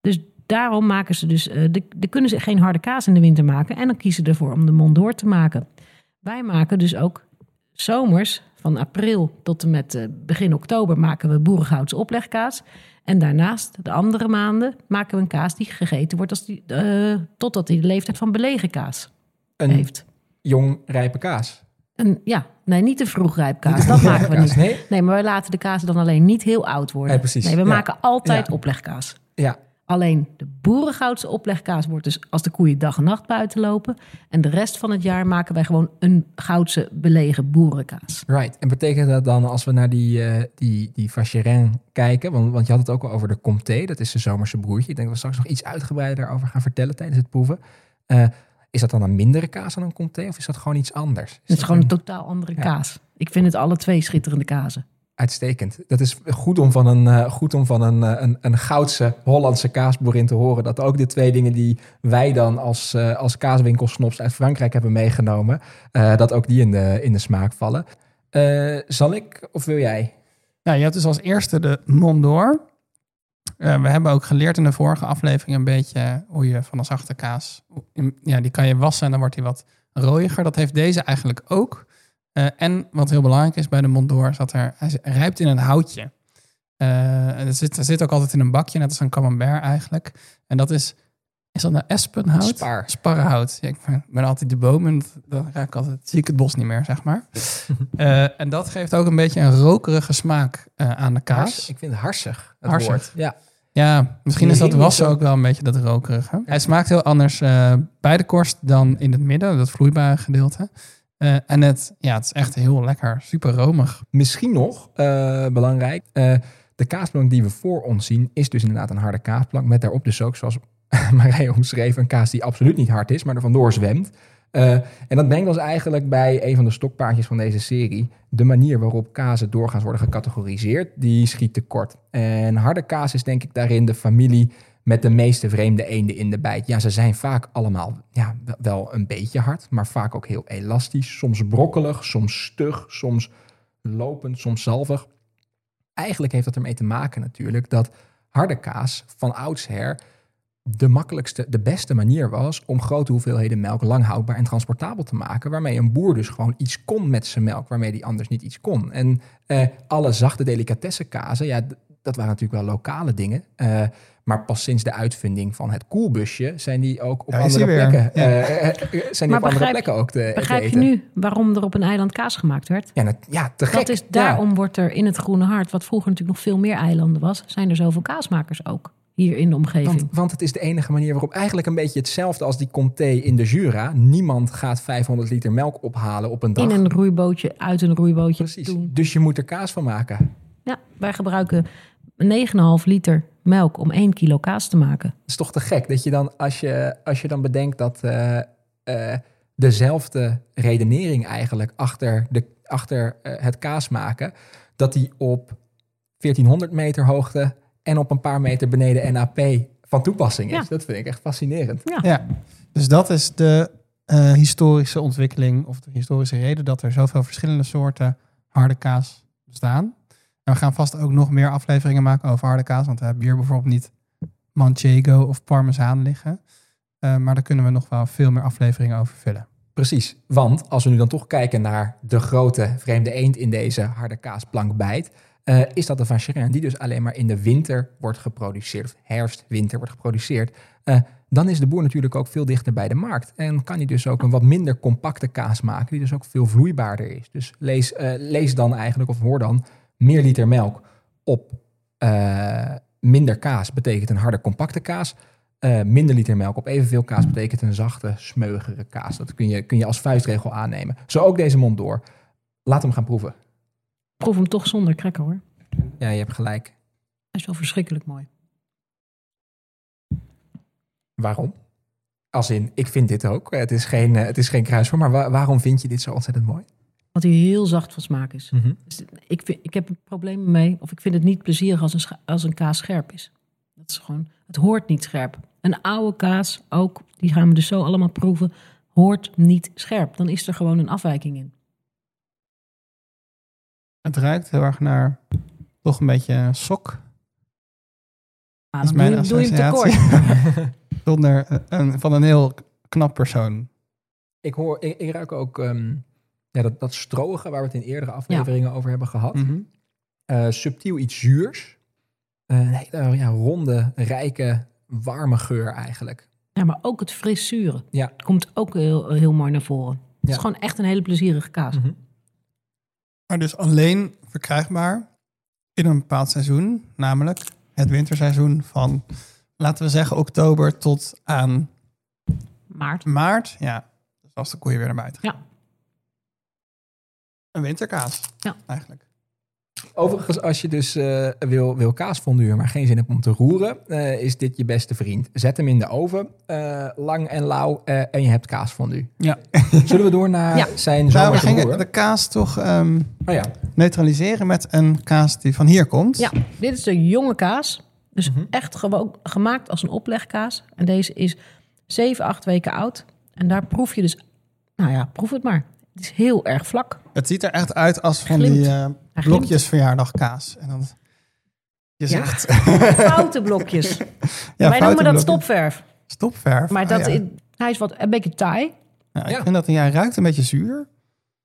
Dus daarom maken ze dus, eh, de, de kunnen ze geen harde kaas in de winter maken. En dan kiezen ze ervoor om de mondor te maken. Wij maken dus ook zomers, van april tot en met eh, begin oktober, maken we boerengoudse oplegkaas. En daarnaast, de andere maanden, maken we een kaas die gegeten wordt als die, eh, totdat hij de leeftijd van belegen kaas Een heeft. jong rijpe kaas. Een, ja, nee, niet een vroegrijpkaas. Dat maken we niet. Nee? Nee, maar wij laten de kaas dan alleen niet heel oud worden. Nee, we Ja. maken altijd Ja. oplegkaas. Ja, Alleen de boerengoudse oplegkaas wordt dus als de koeien dag en nacht buiten lopen. En de rest van het jaar maken wij gewoon een goudse belegen boerenkaas. right. En betekent dat dan als we naar die, eh die, die vacherin kijken, want, want je had het ook al over de comté, dat is de zomerse broertje. Ik denk dat we straks nog iets uitgebreider daarover gaan vertellen tijdens het proeven. Eh, is dat dan een mindere kaas dan een comté of is dat gewoon iets anders? Is Het is gewoon een een- totaal andere Ja. kaas. Ik vind het alle twee schitterende kazen. Uitstekend. Dat is goed om van een, eh, goed om van een, eh, een, een goudse Hollandse kaasboerin te horen. Dat ook de twee dingen die wij dan als, eh als kaaswinkelsnops uit Frankrijk hebben meegenomen, eh, dat ook die in de, in de smaak vallen. Eh, zal ik of wil jij? Nou, je hebt dus als eerste de Mondor. Eh, we hebben ook geleerd in de vorige aflevering een beetje hoe je van een zachte kaas... Ja, die kan je wassen en dan wordt die wat rooiger. Dat heeft deze eigenlijk ook. Eh, en wat heel belangrijk is bij de Mondor, is dat er, hij rijpt in een houtje. Eh, en het zit, het zit ook altijd in een bakje, net als een camembert eigenlijk. En dat is Is dat nou espenhout? Sparrenhout. Ja, ik ben- altijd de boom en dan raak ik altijd, zie ik het bos niet meer, zeg maar. Eh, en dat geeft ook een beetje een rokerige smaak eh, aan de Hars, kaas. ik vind het harsig, het Harsig. woord. Ja. Ja, misschien is dat wassen ook wel een beetje dat rokerige. Hij smaakt heel anders eh, bij de korst dan in het midden, dat vloeibare gedeelte. Eh, en het, ja, het is echt heel lekker, super romig. Misschien nog eh, belangrijk, de kaasplank die we voor ons zien is dus inderdaad een harde kaasplank. Met daarop dus ook, zoals Marije omschreef, een kaas die absoluut niet hard is, maar er vandoor zwemt. Eh, en dat brengt ons eigenlijk bij een van de stokpaardjes van deze serie. De manier waarop kazen doorgaans worden gecategoriseerd, die schiet tekort. En harde kaas is denk ik daarin de familie met de meeste vreemde eenden in de bijt. Ja, ze zijn vaak allemaal ja, wel een beetje hard, maar vaak ook heel elastisch. Soms brokkelig, soms stug, soms lopend, soms zalvig. Eigenlijk heeft dat ermee te maken natuurlijk dat harde kaas van oudsher de makkelijkste, de beste manier was om grote hoeveelheden melk lang houdbaar en transportabel te maken. Waarmee een boer dus gewoon iets kon met zijn melk, waarmee die anders niet iets kon. En eh, alle zachte delicatessenkazen, ja, dat waren natuurlijk wel lokale dingen. eh, maar pas sinds de uitvinding van het koelbusje zijn die ook op andere plekken, Ja. eh, zijn die Maar op andere begrijp- plekken ook te, te Begrijp je nu waarom er op een eiland kaas gemaakt werd? Ja, dat, ja, te gek. Dat is, Ja. daarom wordt er in het Groene Hart, wat vroeger natuurlijk nog veel meer eilanden was, zijn er zoveel kaasmakers ook hier in de omgeving. Want, want het is de enige manier waarop eigenlijk een beetje hetzelfde als die comté in de Jura. Niemand gaat 500 liter melk ophalen op een dag. in een roeibootje, uit een roeibootje Precies. doen. Dus je moet er kaas van maken. Ja, wij gebruiken 9,5 liter melk om 1 kilo kaas te maken. Het is toch te gek dat je dan, als je, als je dan bedenkt dat eh, eh, dezelfde redenering eigenlijk achter, de, achter eh, het kaas maken, dat die op 1400 meter hoogte en op een paar meter beneden NAP van toepassing is. Ja. Dat vind ik echt fascinerend. Ja, dus dat is de eh, historische ontwikkeling of de historische reden dat er zoveel verschillende soorten harde kaas bestaan. En we gaan vast ook nog meer afleveringen maken over harde kaas, want we hebben hier bijvoorbeeld niet manchego of parmezaan liggen. Eh, maar daar kunnen we nog wel veel meer afleveringen over vullen. Precies, want als we nu dan toch kijken naar de grote vreemde eend in deze harde kaasplank bijt, eh, is dat de vacherin die dus alleen maar in de winter wordt geproduceerd, of herfst, winter wordt geproduceerd. Eh, dan is de boer natuurlijk ook veel dichter bij de markt en kan hij dus ook een wat minder compacte kaas maken, die dus ook veel vloeibaarder is. Dus lees, eh, lees dan eigenlijk, of hoor dan, meer liter melk op minder kaas betekent een harde compacte kaas. Minder liter melk op evenveel kaas betekent een zachte, smeugere kaas. Dat kun je, kun je als vuistregel aannemen. Zo ook deze mond door. Laat hem gaan proeven. Proef hem toch zonder cracker hoor. Ja, je hebt gelijk. Dat is wel verschrikkelijk mooi. Waarom? Als in, ik vind dit ook. Het is geen, eh, het is geen kruisvorm, maar wa- waarom vind je dit zo ontzettend mooi? Wat hij heel zacht van smaak is. Dus ik, vind, ik heb er problemen mee, of ik vind het niet plezierig als een, als een kaas scherp is. Dat is gewoon, het hoort niet scherp. Een oude kaas ook, die gaan we dus zo allemaal proeven, hoort niet scherp. Dan is er gewoon een afwijking in. Het ruikt heel erg naar toch een beetje sok. Ah, Dat is mijn doe, je- doe je hem associatie. tekort. Zonder eh, een, van een heel knap persoon. Ik, hoor, ik, ik ruik ook ehm, ja, dat, dat strooige waar we het in eerdere afleveringen over hebben gehad. Mhm. Eh, subtiel iets zuurs. Eh, een hele ja, ronde, rijke, warme geur eigenlijk. Ja, maar ook het fris zure. Ja. Komt ook heel, heel mooi naar voren. Het is gewoon echt een hele plezierige kaas. Mhm. Maar dus alleen verkrijgbaar in een bepaald seizoen, namelijk het winterseizoen van, laten we zeggen, oktober tot aan Maart. maart. Ja, dus als de koeien weer naar buiten gaan. Ja. Een winterkaas, Ja. eigenlijk. Overigens, als je dus eh, wil, wil kaasfondue, maar geen zin hebt om te roeren, eh, is dit je beste vriend. Zet hem in de oven, eh, lang en lauw, eh, en je hebt kaasfondue. Ja. Zullen we door naar Ja. zijn Nou, we gingen de kaas toch ehm, Oh ja. neutraliseren met een kaas die van hier komt. Ja, dit is de jonge kaas. Dus Mhm. echt gewoon gemaakt als een oplegkaas. En deze is 7, 8 weken oud. En daar proef je dus... Nou ja, proef het maar. Het is heel erg vlak. Het ziet er echt uit als van Glimt. die eh, glimt. blokjes verjaardagkaas. En dan je Ja. zegt, Foute blokjes. ja, Wij foute noemen dat stopverf. Stopverf. Maar Oh, dat, ja. is- hij is wat, een beetje taai. Ja, ik Ja. vind dat hij ruikt een beetje zuur.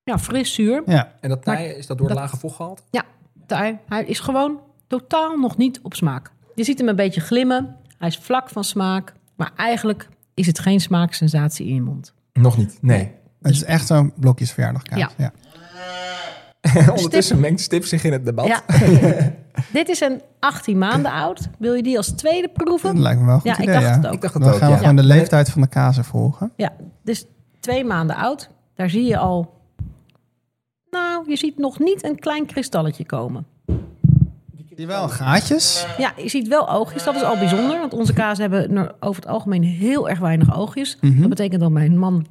Ja, fris zuur. Ja, En dat taaien, is dat door de dat- lage vochtgehalte? Ja, taai. Hij is gewoon totaal nog niet op smaak. Je ziet hem een beetje glimmen. Hij is vlak van smaak. Maar eigenlijk is het geen smaaksensatie in je mond. Nog niet, nee. Het is echt zo'n blokjesverjaardagkaas. Ja. Ja. Ondertussen mengt Stip zich in het debat. Ja. Dit is een 18 maanden oud. Wil je die als tweede Dat proeven? lijkt me wel een goed Ja, ik dacht ja. het ook. Ik dacht het Dan ook, gaan we gewoon de leeftijd van de kazen volgen. Ja, dus twee maanden oud. Daar zie je al... Nou, je ziet nog niet een klein kristalletje komen. Die wel gaatjes. Ja, je ziet wel oogjes. Dat is al bijzonder. Want onze kazen hebben er over het algemeen heel erg weinig oogjes. Mhm. Dat betekent dat mijn man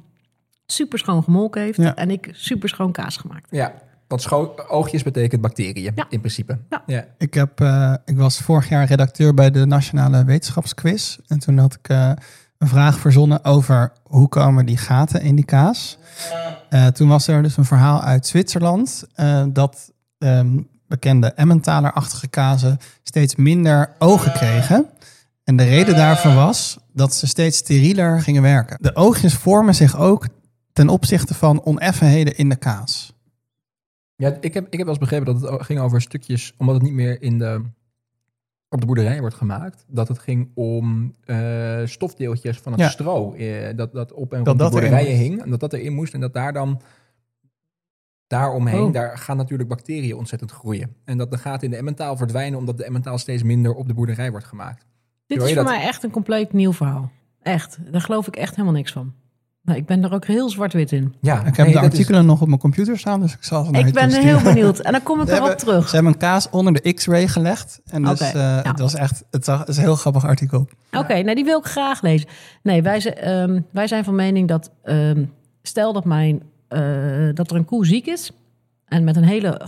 super schoon gemolken heeft. Ja. En ik super schoon kaas gemaakt. Ja, want scho- oogjes betekent bacteriën Ja. in principe. Ja. ja. Ik, heb, eh, ik was vorig jaar redacteur bij de Nationale Wetenschapsquiz. En toen had ik eh, een vraag verzonnen over hoe komen die gaten in die kaas. Eh, toen was er dus een verhaal uit Zwitserland eh, dat ehm, bekende Emmentaler-achtige kazen steeds minder ogen kregen. En de reden daarvan was dat ze steeds sterieler gingen werken. De oogjes vormen zich ook ten opzichte van oneffenheden in de kaas. Ja, ik heb, ik heb wel eens begrepen dat het ging over stukjes, omdat het niet meer in de, op de boerderij wordt gemaakt, dat het ging om eh, stofdeeltjes van het Ja. stro, eh, dat, dat op en Dat rond de dat boerderijen hing, en dat dat erin moest en dat daar dan daaromheen, Oh. daar gaan natuurlijk bacteriën ontzettend groeien. En dat de gaten in de emmentaal verdwijnen, omdat de emmentaal steeds minder op de boerderij wordt gemaakt. Dit is voor dat? mij echt een compleet nieuw verhaal. Echt. Daar geloof ik echt helemaal niks van. Nou, ik ben er ook heel zwart-wit in. Ja, Ik heb de artikelen nog op mijn computer staan, dus ik zal ze naar Ik je ben heel benieuwd. En dan kom ik erop hebben- terug. Ze hebben een kaas onder de X-ray gelegd. En dus Oké, eh, ja. het was echt, het is een heel grappig artikel. Oké, nou die wil ik graag lezen. Nee, wij, zijn- ehm, wij zijn van mening dat... ehm, stel dat, mijn, eh, dat er een koe ziek is... en met een hele... eh,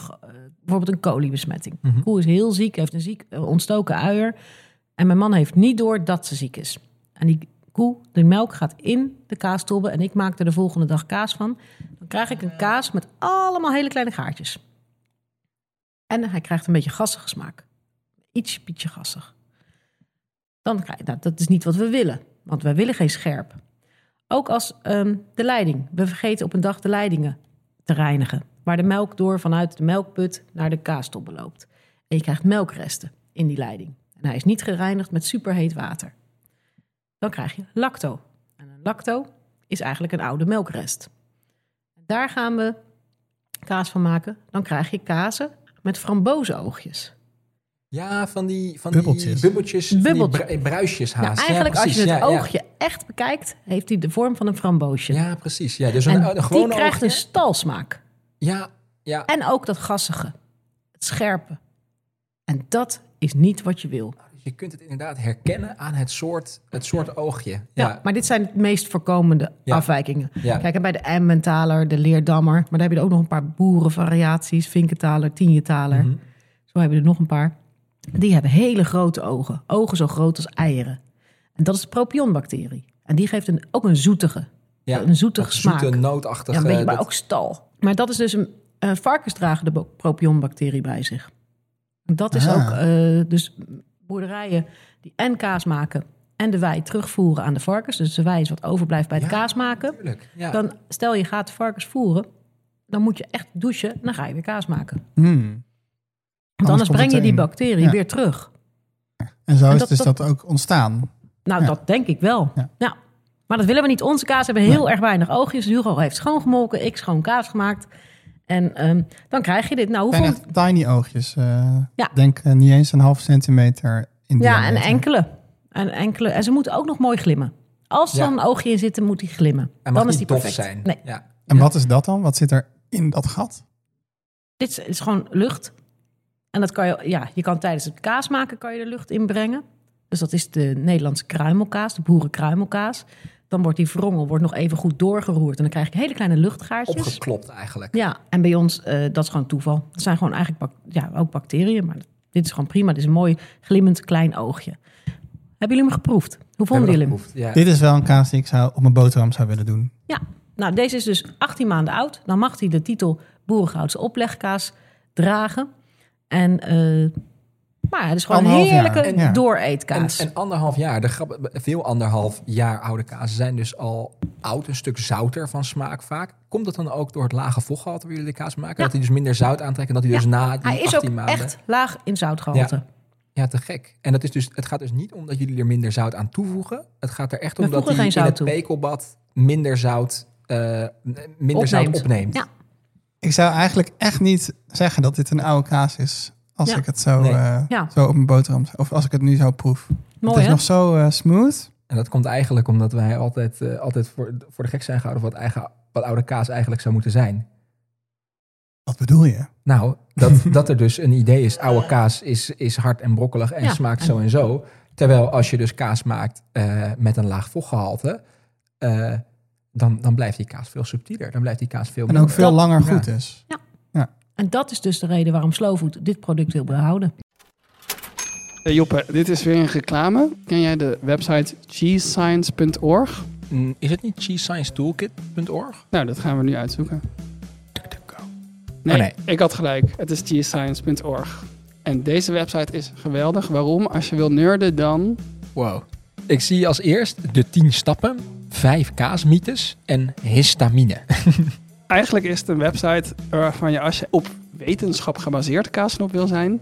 bijvoorbeeld een coli-besmetting. Mhm. De koe is heel ziek, heeft een ziek ontstoken uier... en mijn man heeft niet door dat ze ziek is. En die koe, de melk gaat in de kaastobbe... en ik maak er de volgende dag kaas van. Dan krijg ik een kaas met allemaal hele kleine gaartjes. En hij krijgt een beetje gassige smaak. Ietsje, pietje gassig. Dan krijg nou, dat is niet wat we willen. Want wij willen geen scherp. Ook als ehm, de leiding. We vergeten op een dag de leidingen te reinigen. Waar de melk door vanuit de melkput naar de kaastobbe loopt. En je krijgt melkresten in die leiding. En hij is niet gereinigd met superheet water. Dan krijg je lacto. En een lacto is eigenlijk een oude melkrest. Daar gaan we kaas van maken. Dan krijg je kazen met frambozenoogjes. Ja, van die, van Bubbeltjes. die bubbeltjes, van die Bubbeltjes. bru- bruisjes Nou, haast. eigenlijk ja, als je het ja, ja. oogje echt bekijkt, heeft hij de vorm van een framboosje. Ja, precies. Ja, dus een, en een die krijgt oogje. een stalsmaak. Ja, ja. En ook dat gassige, het scherpe. En dat is niet wat je wil. Je kunt het inderdaad herkennen aan het soort, het soort oogje. Ja. Ja, maar dit zijn de meest voorkomende Ja. afwijkingen. ja. Kijk, en bij de Emmentaler, de Leerdammer, maar daar heb je er ook nog een paar boerenvariaties. Vinkentaler, Tienjetaler. Mhm. Zo hebben we er nog een paar. Die hebben hele grote ogen. Ogen zo groot als eieren. En dat is de propionbacterie. En die geeft een, ook een zoetige, ja. een zoetige smaak. Zoete, nootachtige... Ja, een beetje, maar dat- ook stal. Maar dat is dus een, een varkens dragen de propionbacterie bij zich. En dat is Ah. ook eh, dus boerderijen die en kaas maken en de wei terugvoeren aan de varkens. Dus de wei is wat overblijft bij het Ja, kaas maken. Tuurlijk, ja. Dan stel je gaat de varkens voeren, dan moet je echt douchen, dan ga je weer kaas maken. Hmm. Want anders breng je die bacterie Ja. weer terug. En zo En is dat- dus dat- dat ook ontstaan. Nou, Ja. dat denk ik wel. Ja. Ja. Maar dat willen we niet. Onze kaas hebben heel erg weinig oogjes. Hugo heeft schoongemolken, ik schoon kaas gemaakt. En ehm, dan krijg je dit. Nou, hoeveel... echt tiny oogjes. eh Ja. Denk eh, niet eens een half centimeter in Ja, en enkele. en enkele. En ze moeten ook nog mooi glimmen. Als er Ja. dan een oogje in zit, dan moet die glimmen. Mag dan is die perfect. zijn. Nee, Ja. En wat is dat dan? Wat zit er in dat gat? dit is, is gewoon lucht. En dat kan je, ja, je kan tijdens het kaas maken kan je er lucht in brengen. Dus dat is de Nederlandse kruimelkaas, de boerenkruimelkaas. Dan wordt die wrongel wordt nog even goed doorgeroerd. En dan krijg je hele kleine luchtgaartjes. Opgeklopt eigenlijk. Ja, en bij ons, eh, dat is gewoon toeval. Dat zijn gewoon eigenlijk bak- ja, ook bacteriën. Maar dit is gewoon prima. Dit is een mooi glimmend klein oogje. Hebben jullie hem geproefd? Hoe vonden jullie hem? Ja. Dit is wel een kaas die ik zou op mijn boterham zou willen doen. Ja, nou deze is dus 18 maanden oud. Dan mag hij de titel Boerengoudse oplegkaas dragen. En, eh, maar het is gewoon een heerlijke ja. En, dooreetkaas. en anderhalf jaar, de grap, veel anderhalf jaar oude kazen zijn dus al oud, een stuk zouter van smaak vaak. Komt dat dan ook door het lage vochtgehalte waar jullie de kaas maken? Ja. Dat die dus minder zout aantrekken, dat die Ja. dus na die hij is 18 ook maanden... echt laag in zoutgehalte. Ja, te gek. En dat is dus, het gaat dus niet om dat jullie er minder zout aan toevoegen. Het gaat er echt om dat hij in zout het toe. pekelbad minder zout, eh, minder zout Opneemt. opneemt. Ja. Ik zou eigenlijk echt niet zeggen dat dit een oude kaas is. Als Ja. ik het zo, Nee. eh, Ja. zo op mijn boterham... Of als ik het nu zo proef. Mooi, het is hè? nog zo eh, smooth. En dat komt eigenlijk omdat wij altijd, eh, altijd voor, voor de gek zijn gehouden wat, eigen, wat oude kaas eigenlijk zou moeten zijn. Wat bedoel je? Nou, dat, dat er dus een idee is, oude kaas is, is hard en brokkelig en Ja. smaakt zo en zo. Terwijl als je dus kaas maakt eh, met een laag vochtgehalte, eh, dan, dan blijft die kaas veel subtieler. Dan blijft die kaas veel En ook minder. veel langer Ja. goed is. En dat is dus de reden waarom Slowfood dit product wil behouden. Hey Joppe, dit is weer een reclame. Ken jij de website cheesescience.org? Mm, Is het niet cheesesciencetoolkit.org? Nou, dat gaan we nu uitzoeken. Nee, Oh, nee. ik had gelijk. Het is cheesescience.org. En deze website is geweldig. Waarom? Als je wil nerden, dan... Wow. Ik zie als eerst de 10 stappen, vijf kaasmythes en histamine. Eigenlijk is het een website waarvan je als je op wetenschap gebaseerd kaasnop wil zijn,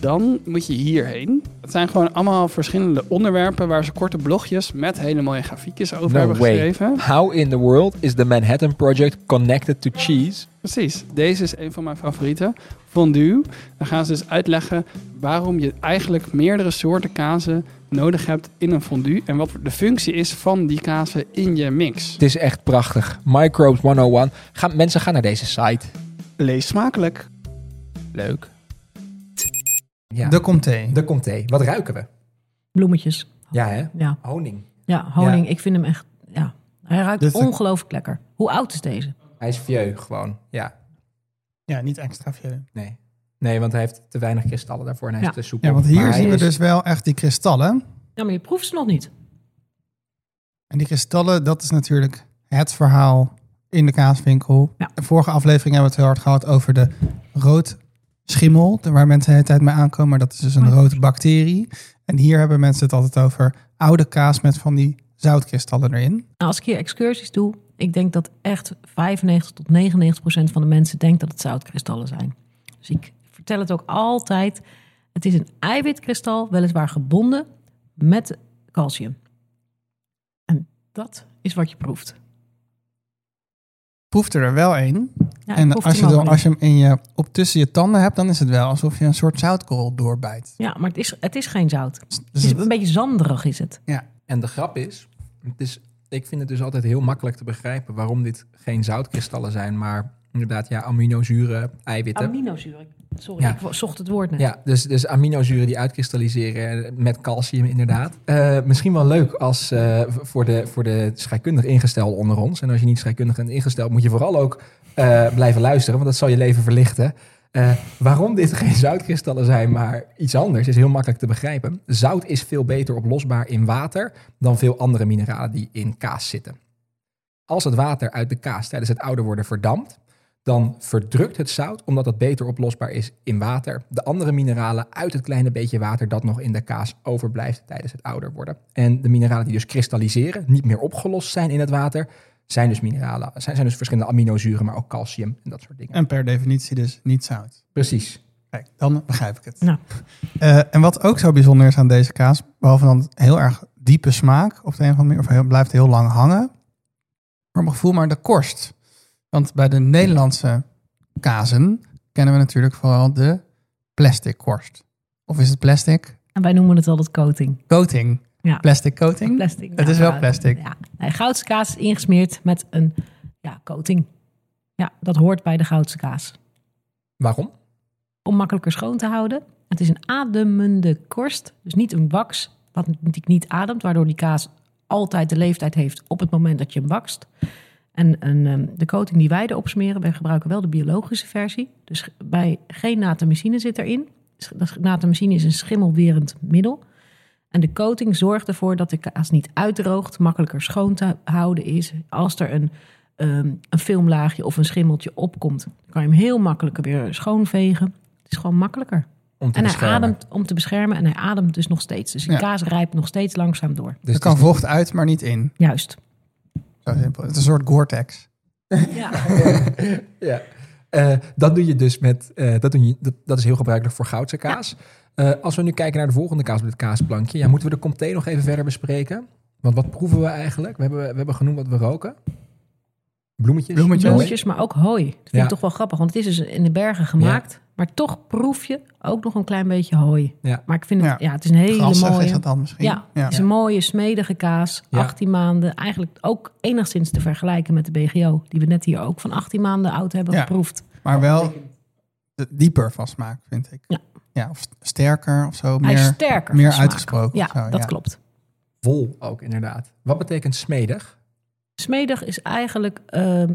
dan moet je hierheen. Het zijn gewoon allemaal verschillende onderwerpen waar ze korte blogjes met hele mooie grafiekjes over No hebben way. geschreven. How in the world is the Manhattan Project connected to cheese? Precies, deze is een van mijn favorieten. Fondue. Dan gaan ze dus uitleggen waarom je eigenlijk meerdere soorten kazen nodig hebt in een fondue en wat de functie is van die kazen in je mix. Het is echt prachtig. Microbes 101. Ga, mensen gaan naar deze site. Lees smakelijk. Leuk. Ja, De comté. de comté. Wat ruiken we? Bloemetjes. Ja, hè? Ja, Honing. ja honing. Ja. Ik vind hem echt... Ja. Hij ruikt is- ongelooflijk lekker. Hoe oud is deze? Hij is vieux gewoon. Ja, Ja, niet extra veel. nee. Nee, want hij heeft te weinig kristallen daarvoor en hij Ja. is te soepel. Ja, want hier zien we is- dus wel echt die kristallen. Ja, maar je proeft ze nog niet. En die kristallen, dat is natuurlijk het verhaal in de kaaswinkel. Ja. De vorige aflevering hebben we het heel hard gehad over de roodschimmel, waar mensen de hele tijd mee aankomen. Maar dat is dus een Oh. rode bacterie. En hier hebben mensen het altijd over oude kaas met van die zoutkristallen erin. Nou, als ik hier excursies doe, ik denk dat echt 95 tot 99 procent van de mensen denkt dat het zoutkristallen zijn. Dus ik vertel het ook altijd. Het is een eiwitkristal, weliswaar gebonden met calcium. En dat is wat je proeft. Proeft er wel een. Ja, en als je, dan, als je hem in je, op tussen je tanden hebt, dan is het wel alsof je een soort zoutkorrel doorbijt. Ja, maar het is, het is geen zout. Dus Het is het- een beetje zanderig is het. En de grap is, het is, ik vind het dus altijd heel makkelijk te begrijpen waarom dit geen zoutkristallen zijn, maar inderdaad, ja, aminozuren, eiwitten. Aminozuren. Sorry, Ja. ik zocht het woord net. Ja, dus, dus aminozuren die uitkristalliseren met calcium inderdaad. Eh, misschien wel leuk als eh, voor, de, voor de scheikundig ingesteld onder ons. En als je niet scheikundig bent ingesteld, moet je vooral ook eh, blijven luisteren, want dat zal je leven verlichten. Waarom dit geen zoutkristallen zijn, maar iets anders, is heel makkelijk te begrijpen. Zout is veel beter oplosbaar in water dan veel andere mineralen die in kaas zitten. Als het water uit de kaas tijdens het ouder worden verdampt, dan verdrukt het zout, omdat het beter oplosbaar is in water, de andere mineralen uit het kleine beetje water dat nog in de kaas overblijft tijdens het ouder worden. En de mineralen die dus kristalliseren, niet meer opgelost zijn in het water, zijn dus mineralen, zijn, zijn dus verschillende aminozuren, maar ook calcium en dat soort dingen. En per definitie dus niet zout. Precies. Kijk, dan begrijp ik het. Nou. Eh, en wat ook zo bijzonder is aan deze kaas, behalve dan heel erg diepe smaak op de een of andere manier, of heel, blijft heel lang hangen, voor mijn gevoel maar de korst. Want bij de Nederlandse kazen kennen we natuurlijk vooral de plastic korst. Of is het plastic? En wij noemen het altijd coating. Coating. Ja. Plastic coating. Plastic. Het is wel plastic. Ja. Nee, goudse kaas is ingesmeerd met een ja, coating. Ja, dat hoort bij de goudse kaas. Waarom? Om makkelijker schoon te houden. Het is een ademende korst. Dus niet een wax, wat natuurlijk niet ademt. Waardoor die kaas altijd de leeftijd heeft op het moment dat je hem wakst. En een, ehm, de coating die wij erop smeren, wij gebruiken wel de biologische versie. Dus bij geen natamycine zit erin. Natamycine is een schimmelwerend middel. En de coating zorgt ervoor dat de kaas niet uitdroogt, makkelijker schoon te houden is. Als er een, ehm, een filmlaagje of een schimmeltje opkomt, dan kan je hem heel makkelijk weer schoonvegen. Het is gewoon makkelijker. Om te En hij beschermen. ademt om te beschermen en hij ademt dus nog steeds. Dus de Ja. kaas rijpt nog steeds langzaam door. Dus er het kan vocht uit, maar niet in. Juist. Zo simpel. Het is een soort Gore-Tex. Ja. ja. Eh, dat doe je dus met, eh, dat, doe je, dat, dat is heel gebruikelijk voor goudse kaas. Eh, als we nu kijken naar de volgende kaas op dit kaasplankje, ja, moeten we de comté nog even verder bespreken? Want wat proeven we eigenlijk? We hebben, we hebben genoemd wat we roken. Bloemetjes. Bloemetjes. Bloemetjes, maar ook hooi. Dat vind Ja. ik toch wel grappig, want het is dus in de bergen gemaakt. Maar toch proef je ook nog een klein beetje hooi. Ja. Maar ik vind het, Ja. ja, het is een hele Grassig mooie. is dat dan misschien. Ja, het is een mooie smedige kaas. Ja. 18 maanden. Eigenlijk ook enigszins te vergelijken met de BGO. Die we net hier ook van 18 maanden oud hebben Ja. geproefd. Maar wel dieper van smaak, vind ik. Ja. ja of st- sterker of zo. Hij is Meer, sterker meer van smaak. uitgesproken Ja, zo, dat ja. klopt. Vol ook, inderdaad. Wat betekent smedig? Smedig is eigenlijk... ehm,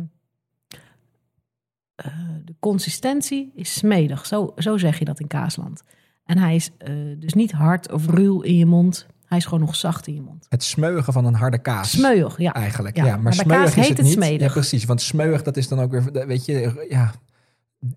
eh, de consistentie is smedig. Zo, zo zeg je dat in Kaasland. En hij is eh, dus niet hard of ruw in je mond. Hij is gewoon nog zacht in je mond. Het smeugen van een harde kaas. Smeuig, ja. Eigenlijk, Ja, ja. maar smeuig kaas is heet het het niet. smedig. Ja, precies. Want smeuig, dat is dan ook weer, weet je, ja...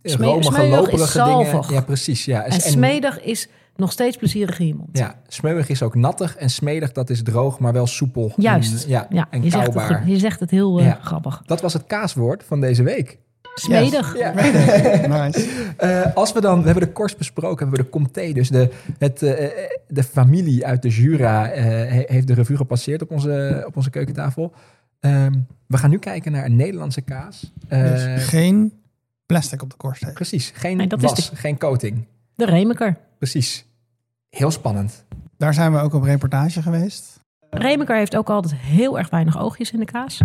Romige, loperige dingen. Ja, precies. Ja. En smedig is nog steeds plezierig in je mond. Ja, smeuig is ook nattig en smedig, dat is droog, maar wel soepel. Juist. En, ja, Ja, en je, zegt het, je zegt het heel eh, grappig. Dat was het kaaswoord van deze week. Smedig. Ja. Nice. Eh, als we dan, we hebben de korst besproken, hebben we de comté, dus de, het, eh, de familie uit de Jura eh, he- heeft de revue gepasseerd op onze, op onze keukentafel. Ehm, we gaan nu kijken naar een Nederlandse kaas. Eh, Dus geen plastic op de korst heeft. precies, geen Nee, dat is was, geen coating. De Remeker. Precies. Heel spannend. Daar zijn we ook op reportage geweest. Remeker heeft ook altijd heel erg weinig oogjes in de kaas.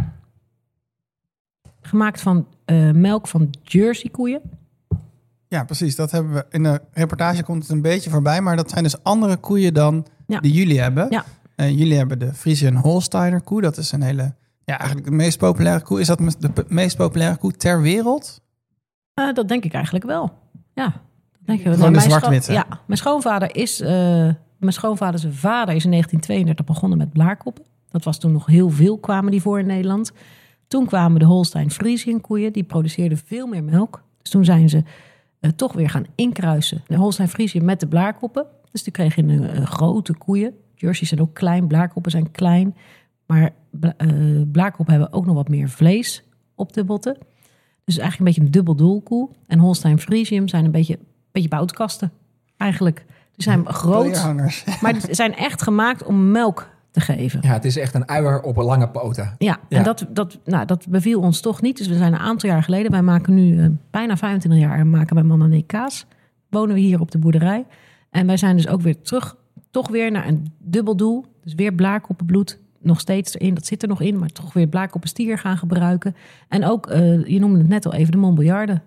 Gemaakt van eh, melk van Jersey koeien. Ja, precies. Dat hebben we in de reportage komt het een beetje voorbij, maar dat zijn dus andere koeien dan Ja. die jullie hebben. Ja. Eh, jullie hebben de Friesian Holsteiner koe. Dat is een hele, ja, eigenlijk de meest populaire koe. Is dat de meest populaire koe ter wereld? Eh, dat denk ik eigenlijk wel. Ja, denk ik wel. Gewoon de mijn zwart-witte. Ja, mijn schoonvader is... mijn schoonvader zijn vader is in 1932 begonnen met blaarkoppen. Dat was toen nog heel veel, kwamen die voor in Nederland. Toen kwamen de Holstein Friesian koeien. Die produceerden veel meer melk. Dus toen zijn ze eh, toch weer gaan inkruisen. De Holstein Friesian met de blaarkoppen. Dus die kregen een eh, grote koeien. Jerseys zijn ook klein, blaarkoppen zijn klein. Maar bla- eh, blaarkoppen hebben ook nog wat meer vlees op de botten. Dus eigenlijk een beetje een dubbel doelkoe. En Holstein Friesium zijn een beetje, beetje boutkasten. Eigenlijk. Die zijn groot, maar die zijn echt gemaakt om melk te geven. Ja, het is echt een uier op een lange poten. Ja, Ja. en dat, dat, nou, dat beviel ons toch niet. Dus we zijn een aantal jaar geleden, wij maken nu eh, bijna 25 jaar, maken bij Man en ik kaas. Wonen we hier op de boerderij. En wij zijn dus ook weer terug, toch weer naar een dubbel doel. Dus weer blaarkoppenbloed, nog steeds erin. Dat zit er nog in, maar toch weer blaarkoppenstier gaan gebruiken. En ook, eh, je noemde het net al even, de Montbéliarde.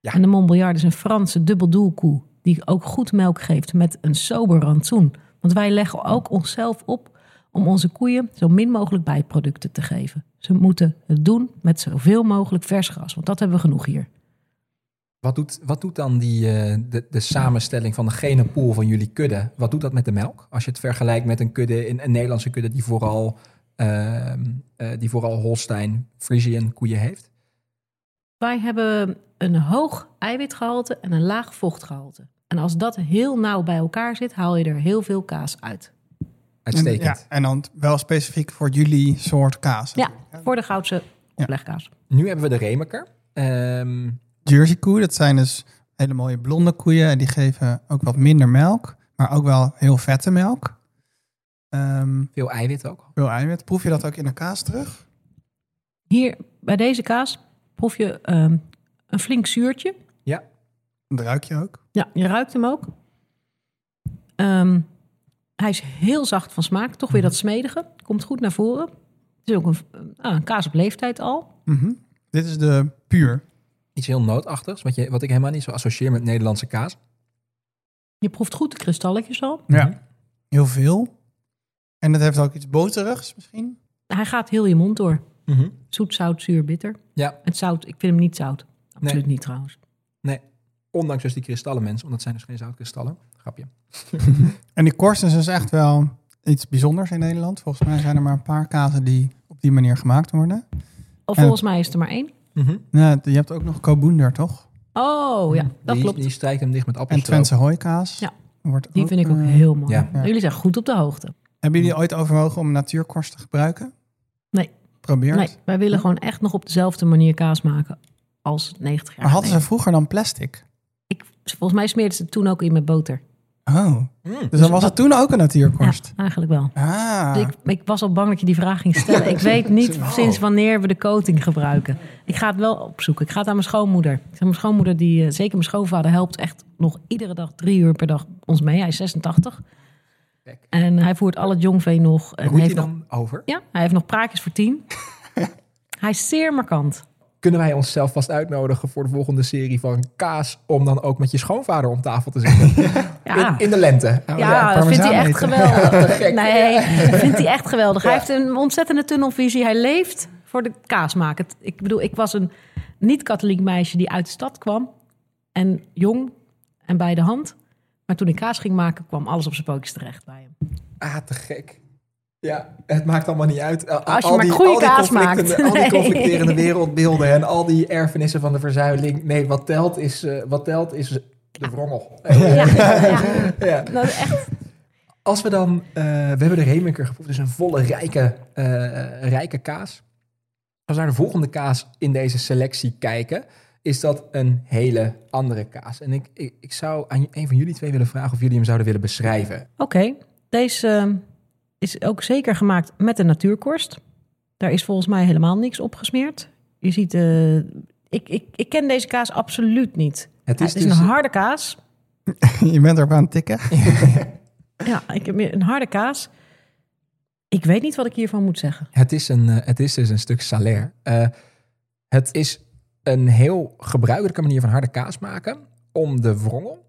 Ja. En de Montbéliarde is een Franse dubbeldoelkoe die ook goed melk geeft met een sober rantsoen. Want wij leggen ook onszelf op om onze koeien zo min mogelijk bijproducten te geven. Ze moeten het doen met zoveel mogelijk vers gras, want dat hebben we genoeg hier. Wat doet, wat doet dan die, eh, de, de samenstelling van de genenpool van jullie kudde? Wat doet dat met de melk? Als je het vergelijkt met een kudde, een, een Nederlandse kudde die vooral, ehm, eh, die vooral Holstein, Friesian koeien heeft? Wij hebben een hoog eiwitgehalte en een laag vochtgehalte. En als dat heel nauw bij elkaar zit, haal je er heel veel kaas uit. Uitstekend. En, ja, en dan wel specifiek voor jullie soort kaas. Ja, voor de goudse oplegkaas. Nu hebben we de Remeker. Ehm, Jersey koe, dat zijn dus hele mooie blonde koeien. En die geven ook wat minder melk, maar ook wel heel vette melk. Ehm, veel eiwit ook. veel eiwit. Proef je dat ook in de kaas terug? Hier bij deze kaas proef je ehm, een flink zuurtje. Ja, Dat ruik je ook. Ja, je ruikt hem ook. Ehm, hij is heel zacht van smaak. Toch weer dat smedige. Komt goed naar voren. Het is ook een, ah, een kaas op leeftijd al. Mhm. Dit is de puur. iets heel nootachtigs, wat, je, wat ik helemaal niet zo associeer met Nederlandse kaas. Je proeft goed de kristalletjes al. Ja. Heel veel. En het heeft ook iets boterigs misschien. Hij gaat heel je mond door. Mhm. Zoet, zout, zuur, bitter. Ja, Het zout, ik vind hem niet zout. Absoluut Nee. niet trouwens. nee. Ondanks dus die kristallen mensen, want dat zijn dus geen zoutkristallen. Grapje. En die korst is dus echt wel iets bijzonders in Nederland. Volgens mij zijn er maar een paar kazen die op die manier gemaakt worden. Of En- volgens mij is er maar één. Mhm. Ja, je hebt ook nog Koboender, toch? Oh ja, dat die, klopt. Die strijkt hem dicht met En appelstroop. Twentse hooikaas. Ja. Wordt Die vind ik ook eh, heel mooi. ja. Jullie zijn goed op de hoogte. Hebben jullie ooit overwogen om natuurkorst te gebruiken? Nee. Probeer Nee, wij willen gewoon echt nog op dezelfde manier kaas maken als 90 jaar Maar hadden ze vroeger dan plastic? Ik, volgens mij smeerden ze het toen ook in met boter. Oh, Mm. dus dan was het toen ook een Ja, natuurkorst. eigenlijk wel. Ah, Dus ik, ik was al bang dat je die vraag ging stellen. Ik weet niet sinds wanneer we de coating gebruiken. Ik ga het wel opzoeken. Ik ga het aan mijn schoonmoeder. Ik zeg, mijn schoonmoeder, die, eh, zeker mijn schoonvader, helpt echt nog iedere dag drie uur per dag ons mee. Hij is 86. Kijk. En hij voert al het jongvee nog. En Roeit hij heeft nog dan over? ja, hij heeft nog praatjes voor tien. hij is zeer markant. Kunnen wij onszelf vast uitnodigen voor de volgende serie van Kaas... om dan ook met je schoonvader om tafel te zitten? Ja, In, in de lente. ja dat vindt hij echt geweldig. Nee, dat vindt hij echt geweldig. Hij Ja. heeft een ontzettende tunnelvisie. Hij leeft voor de kaas maken. Ik bedoel, ik was een niet-katholiek meisje die uit de stad kwam. En jong en bij de hand. Maar toen ik kaas ging maken, kwam alles op zijn pootjes terecht bij hem. Ah, te gek. Ja, het maakt allemaal niet uit. Al- Als je al maar die, goede al die kaas conflicten- maakt. Al die conflicterende wereldbeelden en al die erfenissen van de verzuiling. Nee, wat telt is, eh, wat telt is de wrommel. Ja, ja. Ja. Nou, echt. Als we dan, eh, we hebben de Remeker geproefd, dus een volle rijke, eh, rijke kaas. Als we naar de volgende kaas in deze selectie kijken, is dat een hele andere kaas. En ik, ik, ik zou aan een van jullie twee willen vragen of jullie hem zouden willen beschrijven. Oké, deze is ook zeker gemaakt met een natuurkorst. Daar is volgens mij helemaal niks op gesmeerd. Je ziet, eh, ik, ik, ik ken deze kaas absoluut niet. Het Ja, is, het is dus, een harde kaas. je bent erop aan het tikken. Ja, ik heb een harde kaas. Ik weet niet wat ik hiervan moet zeggen. het, is een, eh, het is dus een stuk salair. Eh, het is een heel gebruikelijke manier van harde kaas maken om de wrongel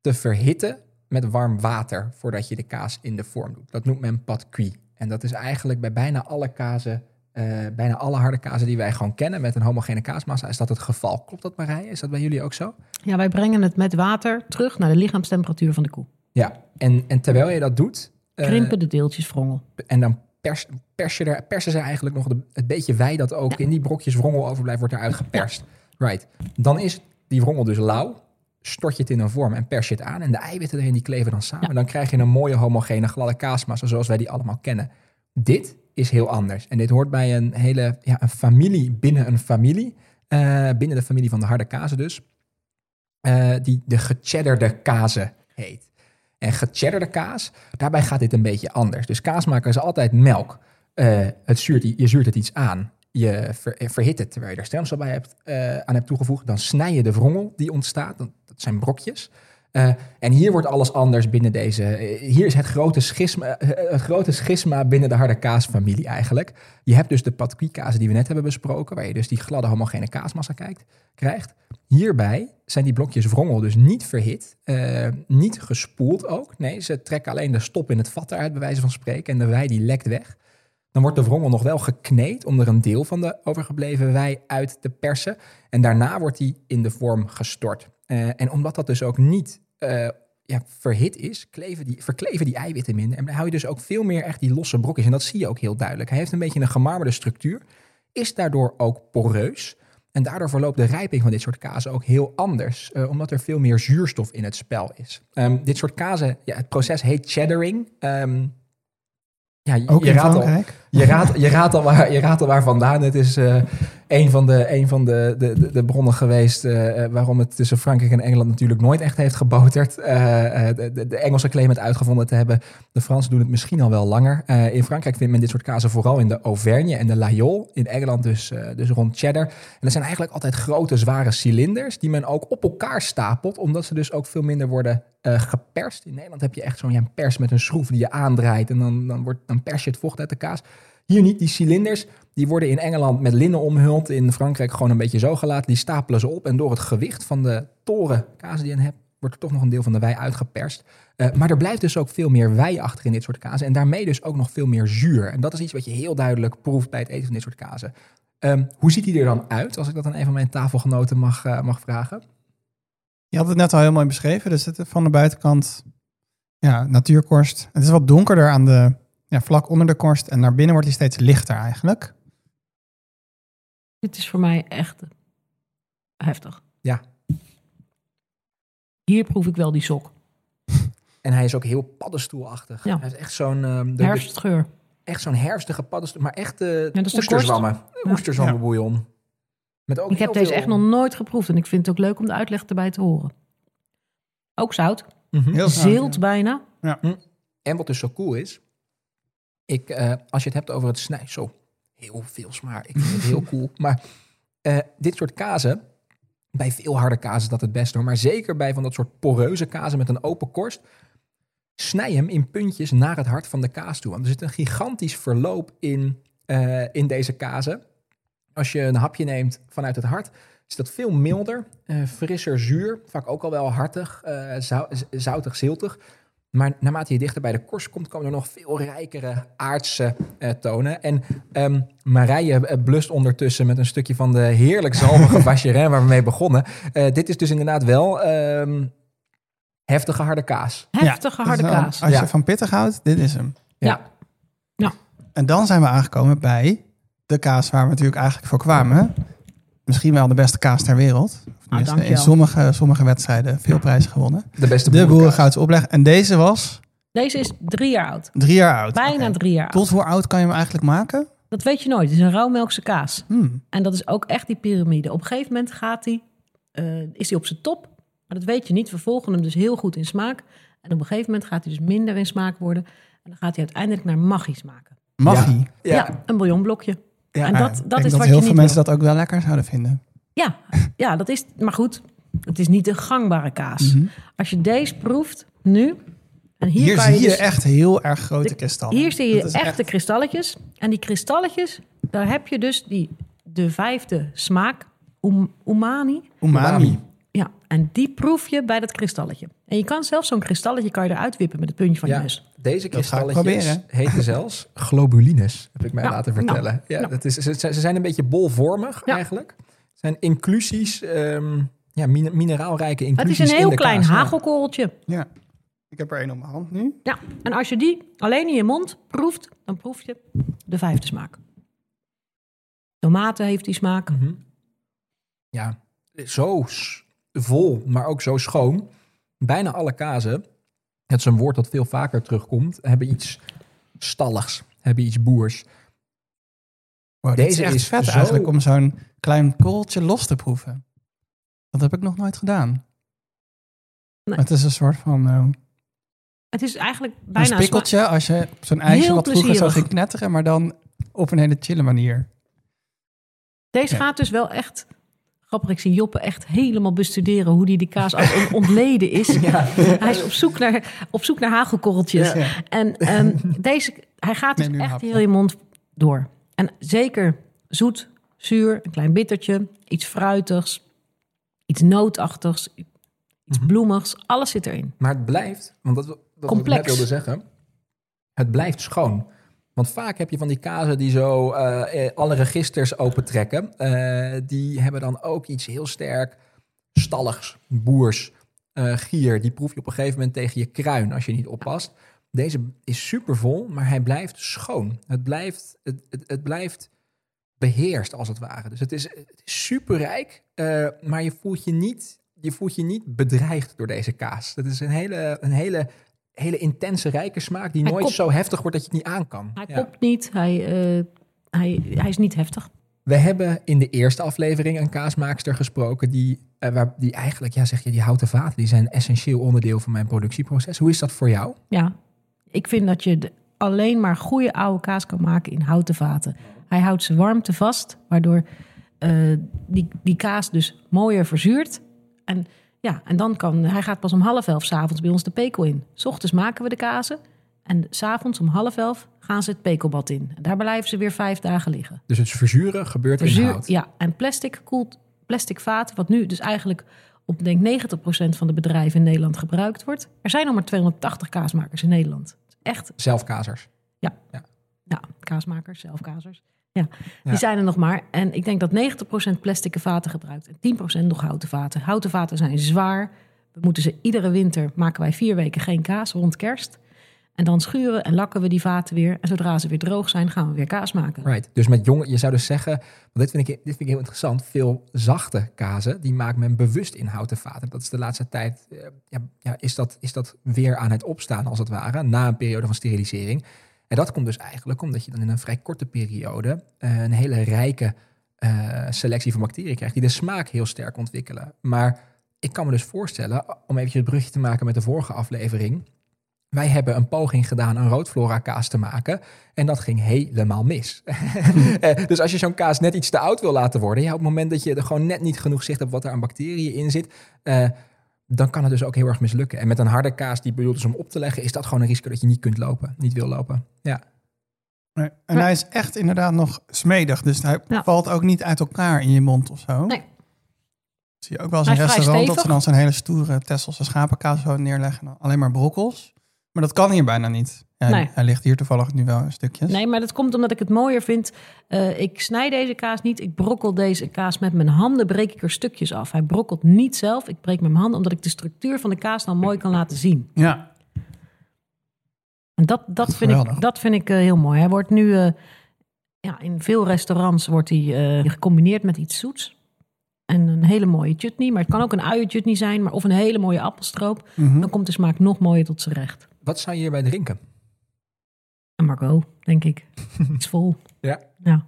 te verhitten met warm water voordat je de kaas in de vorm doet. Dat noemt men pat cuit. En dat is eigenlijk bij bijna alle kazen, eh, bijna alle harde kazen die wij gewoon kennen met een homogene kaasmassa, is dat het geval. Klopt dat Marije? Is dat bij jullie ook zo? Ja, wij brengen het met water terug naar de lichaamstemperatuur van de koe. Ja. En, en terwijl je dat doet, eh, Krimpen de deeltjes wrongel. En dan pers, pers je er, persen ze eigenlijk nog de, het beetje wei dat ook in die brokjes wrongel overblijft, wordt eruit geperst. Right. Dan is die wrongel dus lauw. Stort je het in een vorm en pers je het aan. En de eiwitten erin die kleven dan samen. Ja. Dan krijg je een mooie homogene gladde kaasmassa zoals wij die allemaal kennen. Dit is heel anders. En dit hoort bij een hele ja, een familie binnen een familie. eh, binnen de familie van de harde kazen dus. eh, die de gechedderde kazen heet. En gechedderde kaas, daarbij gaat dit een beetje anders. Dus kaas maken is altijd melk. Eh, het zuurt, je zuurt het iets aan. Je ver- eh, verhit het terwijl je er stemsel bij hebt, eh, aan hebt toegevoegd. Dan snij je de wrongel die ontstaat. Dat zijn brokjes. Eh, en hier wordt alles anders binnen deze. hier is het grote, schisma, het grote schisma binnen de harde kaasfamilie eigenlijk. Je hebt dus de kazen die we net hebben besproken, waar je dus die gladde homogene kaasmassa kijkt, krijgt. Hierbij zijn die blokjes wrongel dus niet verhit, niet gespoeld ook. Nee, ze trekken alleen de stop in het vat eruit, bij wijze van spreken, en de wei die lekt weg. Dan wordt de wrongel nog wel gekneed om er een deel van de overgebleven wei uit te persen. En daarna wordt die in de vorm gestort. Eh, en omdat dat dus ook niet eh, ja, verhit is, kleven die, verkleven die eiwitten minder. En dan hou je dus ook veel meer echt die losse brokjes. En dat zie je ook heel duidelijk. Hij heeft een beetje een gemarmerde structuur, is daardoor ook poreus. En daardoor verloopt de rijping van dit soort kazen ook heel anders, eh, omdat er veel meer zuurstof in het spel is. Ehm, dit soort kazen, ja, het proces heet cheddaring. Ehm, ja, Ook je in raadt al. Je raadt, je, raadt al waar, je raadt al waar vandaan. Het is eh, een van de, een van de, de, de, bronnen geweest eh, eh, waarom het tussen Frankrijk en Engeland natuurlijk nooit echt heeft geboterd. De, de, Engelsen claimen het uitgevonden te hebben. De Fransen doen het misschien al wel langer. In Frankrijk vindt men dit soort kazen vooral in de Auvergne en de Layolle. In Engeland dus, dus rond cheddar. En dat zijn eigenlijk altijd grote, zware cilinders die men ook op elkaar stapelt, omdat ze dus ook veel minder worden geperst. In Nederland heb je echt zo'n ja, pers met een schroef die je aandraait en dan, dan, wordt, dan pers je het vocht uit de kaas. Hier niet, die cilinders, die worden in Engeland met linnen omhuld. In Frankrijk gewoon een beetje zo gelaten. Die stapelen ze op en door het gewicht van de toren kaas die je hebt, wordt er toch nog een deel van de wei uitgeperst. Eh, maar er blijft dus ook veel meer wei achter in dit soort kazen. En daarmee dus ook nog veel meer zuur. En dat is iets wat je heel duidelijk proeft bij het eten van dit soort kazen. Ehm, hoe ziet die er dan uit, als ik dat aan een van mijn tafelgenoten mag, eh, mag vragen? Je had het net al heel mooi beschreven. Dus het, van de buitenkant, ja, natuurkorst. Het is wat donkerder aan de, ja, vlak onder de korst. En naar binnen wordt hij steeds lichter eigenlijk. Dit is voor mij echt heftig. Ja. Hier proef ik wel die sok. En hij is ook heel paddenstoelachtig. Ja. Hij is echt zo'n ehm, Herfstgeur. echt zo'n herfstige paddenstoel, maar echt uh, dat is de oesterzwammen. Ja. Oesterzwammenbouillon. Met ook Ik heb deze echt nog nooit geproefd en ik vind het ook leuk om de uitleg erbij te horen. Ook zout. Mhm. Heel zout, Zilt ja. bijna. En wat dus zo cool is, ik, eh, als je het hebt over het snijden, zo heel veel smaak. Ik vind het heel cool. Maar eh, dit soort kazen, bij veel harde kazen is dat het beste hoor. Maar zeker bij van dat soort poreuze kazen met een open korst, snij hem in puntjes naar het hart van de kaas toe. Want er zit een gigantisch verloop in, eh, in deze kazen. Als je een hapje neemt vanuit het hart, is dat veel milder, frisser zuur. Vaak ook al wel hartig, zoutig, ziltig. Maar naarmate je dichter bij de korst komt, komen er nog veel rijkere aardse eh, tonen. En ehm, Marije eh, blust ondertussen met een stukje van de heerlijk zalmige vacherin waar we mee begonnen. Eh, dit is dus inderdaad wel ehm, heftige harde kaas. Heftige Ja, harde kaas. Als Ja. je van pittig houdt, dit is hem. Ja. En dan zijn we aangekomen bij de kaas waar we natuurlijk eigenlijk voor kwamen. Misschien wel de beste kaas ter wereld. Of tenminste, in sommige, sommige wedstrijden veel prijzen gewonnen. De beste De boerenkaas. Boerengoudse opleg. En deze was Deze is drie jaar oud. drie jaar oud. Bijna drie jaar oud. Tot hoe oud kan je hem eigenlijk maken? Dat weet je nooit. Het is een rauwmelkse kaas. Hmm. En dat is ook echt die piramide. Op een gegeven moment gaat hij, eh, is hij op zijn top. Maar dat weet je niet. We volgen hem dus heel goed in smaak. En op een gegeven moment gaat hij dus minder in smaak worden. En dan gaat hij uiteindelijk naar maggi smaken. Maggi. Ja, Ja, een bouillonblokje. Ja, en Ja, dat, dat is dat wat heel je veel mensen wil. dat ook wel lekker zouden vinden. Ja, ja, dat is... Maar goed, het is niet de gangbare kaas. Mhm. Als je deze proeft, nu... En hier, zie je dus- echt heel erg grote De- kristallen. Hier zie je echte kristalletjes. En die kristalletjes, daar heb je dus die, de vijfde smaak, um, umami. umami. Ja, en die proef je bij dat kristalletje. En je kan zelfs zo'n kristalletje kan je eruit wippen met het puntje van Ja. je neus. Deze kristalletjes heten zelfs globulines, heb ik mij Ja, laten nou, vertellen. ja, nou. Dat is, ze, ze zijn een beetje bolvormig Ja. eigenlijk. Het zijn inclusies, ehm, ja, min- mineraalrijke Het inclusies is een heel klein kaas. Ja. hagelkorreltje. Ja. Ik heb er één op mijn hand nu. Ja, en als je die alleen in je mond proeft, dan proef je de vijfde smaak. Tomaten heeft die smaak. Mhm. Ja, zo vol, maar ook zo schoon. Bijna alle kazen, het is een woord dat veel vaker terugkomt, hebben iets stalligs, hebben iets boers. Wow, Deze is echt is vet zo- eigenlijk om zo'n klein korreltje los te proeven. Dat heb ik nog nooit gedaan. Nee. Het is een soort van eh, Het is eigenlijk bijna een spikkeltje als je op zo'n ijsje wat vroeger zo plezierig. ging knetteren, maar dan op een hele chille manier. Deze Ja. gaat dus wel echt... Grappig, ik zie Joppe echt helemaal bestuderen hoe die de kaas als on- ontleden is. Hij is op zoek naar, op zoek naar hagelkorreltjes. Ja. En ehm, deze, hij gaat dus echt heel je mond door. En zeker zoet, zuur, een klein bittertje, iets fruitigs, iets nootachtigs, iets Mhm. bloemigs. Alles zit erin. Maar het blijft, want dat, dat wat ik net wilde zeggen, het blijft schoon. Want vaak heb je van die kazen die zo eh, eh, alle registers opentrekken. Eh, die hebben dan ook iets heel sterk stalligs, boers, gier. Die proef je op een gegeven moment tegen je kruin als je niet oppast. Deze is super vol, maar hij blijft schoon. Het blijft, het, het, blijft beheerst als het ware. Dus het is, het is superrijk, maar je voelt je, niet, je voelt je niet bedreigd door deze kaas. Dat is een hele, een hele, hele intense, rijke smaak die Hij nooit zo heftig wordt dat je het niet aan kan. Hij Ja. kopt niet, hij, eh, hij, hij is niet heftig. We hebben in de eerste aflevering een kaasmaakster gesproken die, eh, waar, die eigenlijk, ja zeg je, die houten vaten, die zijn een essentieel onderdeel van mijn productieproces. Hoe is dat voor jou? Ja, ik vind dat je alleen maar goede oude kaas kan maken in houten vaten. Hij houdt zijn warmte vast, waardoor eh, die, die kaas dus mooier verzuurt. En, ja, en dan kan hij gaat pas om half elf s'avonds bij ons de pekel in. S ochtends maken we de kazen en s'avonds om half elf gaan ze het pekelbad in. En daar blijven ze weer vijf dagen liggen. Dus het verzuren gebeurt in Verzuur, hout. ja, en plastic koelt plastic vaten, wat nu dus eigenlijk op denk 90% van de bedrijven in Nederland gebruikt wordt. Er zijn nog maar 280 kaasmakers in Nederland. Echt Zelfkazers. ja, kaasmakers, zelfkazers. Ja, die Ja. zijn er nog maar. En ik denk dat 90% plastic vaten gebruikt en 10% nog houten vaten. Houten vaten zijn zwaar. We moeten ze iedere winter maken wij vier weken geen kaas rond kerst. En dan schuren en lakken we die vaten weer. En zodra ze weer droog zijn, gaan we weer kaas maken. Right. Dus met jonge, je zou dus zeggen, want dit vind, ik, dit vind ik heel interessant, veel zachte kazen, die maakt men bewust in houten vaten. Dat is de laatste tijd, eh, ja, ja, is, dat, is dat weer aan het opstaan als het ware, na een periode van sterilisering. En dat komt dus eigenlijk omdat je dan in een vrij korte periode eh, een hele rijke eh, selectie van bacteriën krijgt, die de smaak heel sterk ontwikkelen. Maar ik kan me dus voorstellen, om even het brugje te maken met de vorige aflevering. Wij hebben een poging gedaan een roodflora kaas te maken. En dat ging helemaal mis. Eh, dus als je zo'n kaas net iets te oud wil laten worden. Ja, op het moment dat je er gewoon net niet genoeg zicht hebt wat er aan bacteriën in zit. Dan kan het dus ook heel erg mislukken. En met een harde kaas die bedoeld is om op te leggen. Is dat gewoon een risico dat je niet kunt lopen. Niet wil lopen. Ja. Nee. En hij is echt inderdaad nog smedig. Dus hij Ja. valt ook niet uit elkaar in je mond of zo. Nee. Zie je ook wel eens in vrij restaurant dat ze dan zo'n hele stoere Tesselse schapenkaas zo neerleggen. Alleen maar brokkels. Maar dat kan hier bijna niet. Ja, Nee. Hij ligt hier toevallig nu wel in stukjes. Nee, maar dat komt omdat ik het mooier vind. Eh, ik snij deze kaas niet. Ik brokkel deze kaas met mijn handen. Breek ik er stukjes af. Hij brokkelt niet zelf. Ik breek met mijn handen omdat ik de structuur van de kaas dan mooi kan laten zien. Ja. En dat, dat, vind, Geweldig. ik, dat vind ik eh, heel mooi. Hij wordt nu eh, ja, in veel restaurants wordt hij eh, gecombineerd met iets zoets. En een hele mooie chutney. Maar het kan ook een uienchutney zijn. Maar of een hele mooie appelstroop. Mhm. Dan komt de smaak nog mooier tot zijn recht. Wat zou je hierbij drinken? En Margot, denk ik. Iets vol. Ja. Ja.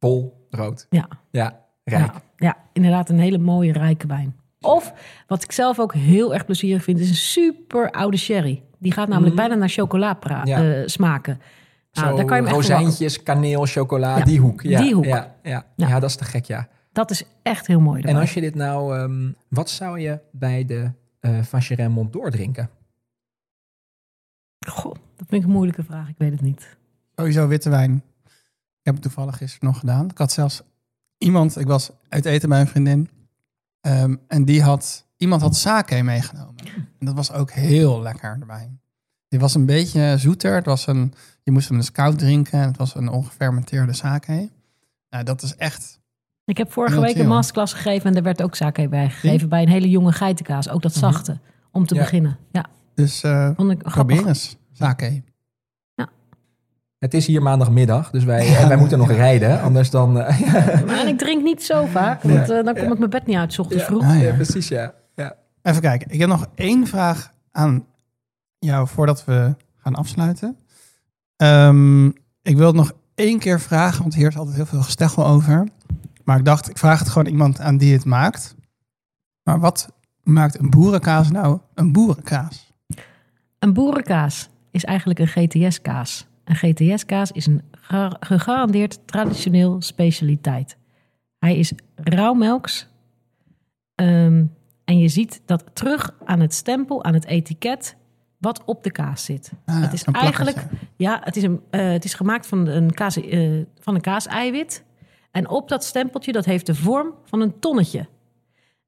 Vol, rood. Ja. Ja, rijk. Ja, ja, inderdaad een hele mooie rijke wijn. Of, wat ik zelf ook heel erg plezierig vind, is een super oude sherry. Die gaat namelijk Mhm. bijna naar chocola Ja. eh, smaken. Nou, Zo daar kan je rozijntjes, kaneel, chocola, Ja, die hoek. Ja, die hoek. Ja, ja. Ja. ja, dat is te gek, ja. Dat is echt heel mooi. En als je dit nou, ehm, wat zou je bij de eh Vacherin Mont d'Or drinken? Goh, dat vind ik een moeilijke vraag. Ik weet het niet. Sowieso witte wijn. Ik heb het toevallig gisteren nog gedaan. Ik had zelfs iemand, ik was uit eten bij een vriendin. ehm, en die had, iemand had sake meegenomen. En dat was ook heel lekker erbij. Die was een beetje zoeter. Het was een, je moest hem dus koud drinken. En het was een ongefermenteerde sake. Nou, dat is echt... Ik heb vorige week een masterclass gegeven en er werd ook sake bij gegeven. Bij een hele jonge geitenkaas. Ook dat Mhm. zachte. Om te Ja. beginnen. Ja, Dus eh vond ik probeer eens. Sake. Het is hier maandagmiddag, dus wij, en wij moeten nog rijden. Anders dan... eh, Maar en ik drink niet zo vaak. Want eh, dan kom ik mijn bed niet uit, 's ochtends Ja. vroeg. Ah, ja, ja. precies, ja. ja. Even kijken. Ik heb nog één vraag aan jou voordat we gaan afsluiten. Ehm, ik wil het nog één keer vragen, want hier is altijd heel veel gesteggel over. Maar ik dacht, ik vraag het gewoon iemand aan die het maakt. Maar wat maakt een boerenkaas nou een boerenkaas? Een boerenkaas is eigenlijk een GTS-kaas. Een GTS-kaas is een ga- gegarandeerd traditioneel specialiteit. Hij is rauwmelks. Ehm, en je ziet dat terug aan het stempel, aan het etiket, wat op de kaas zit. Ah, het is plakkertje. eigenlijk, ja, het is, een, eh, het is gemaakt van een, kaas, eh, van een kaaseiwit. En op dat stempeltje, dat heeft de vorm van een tonnetje.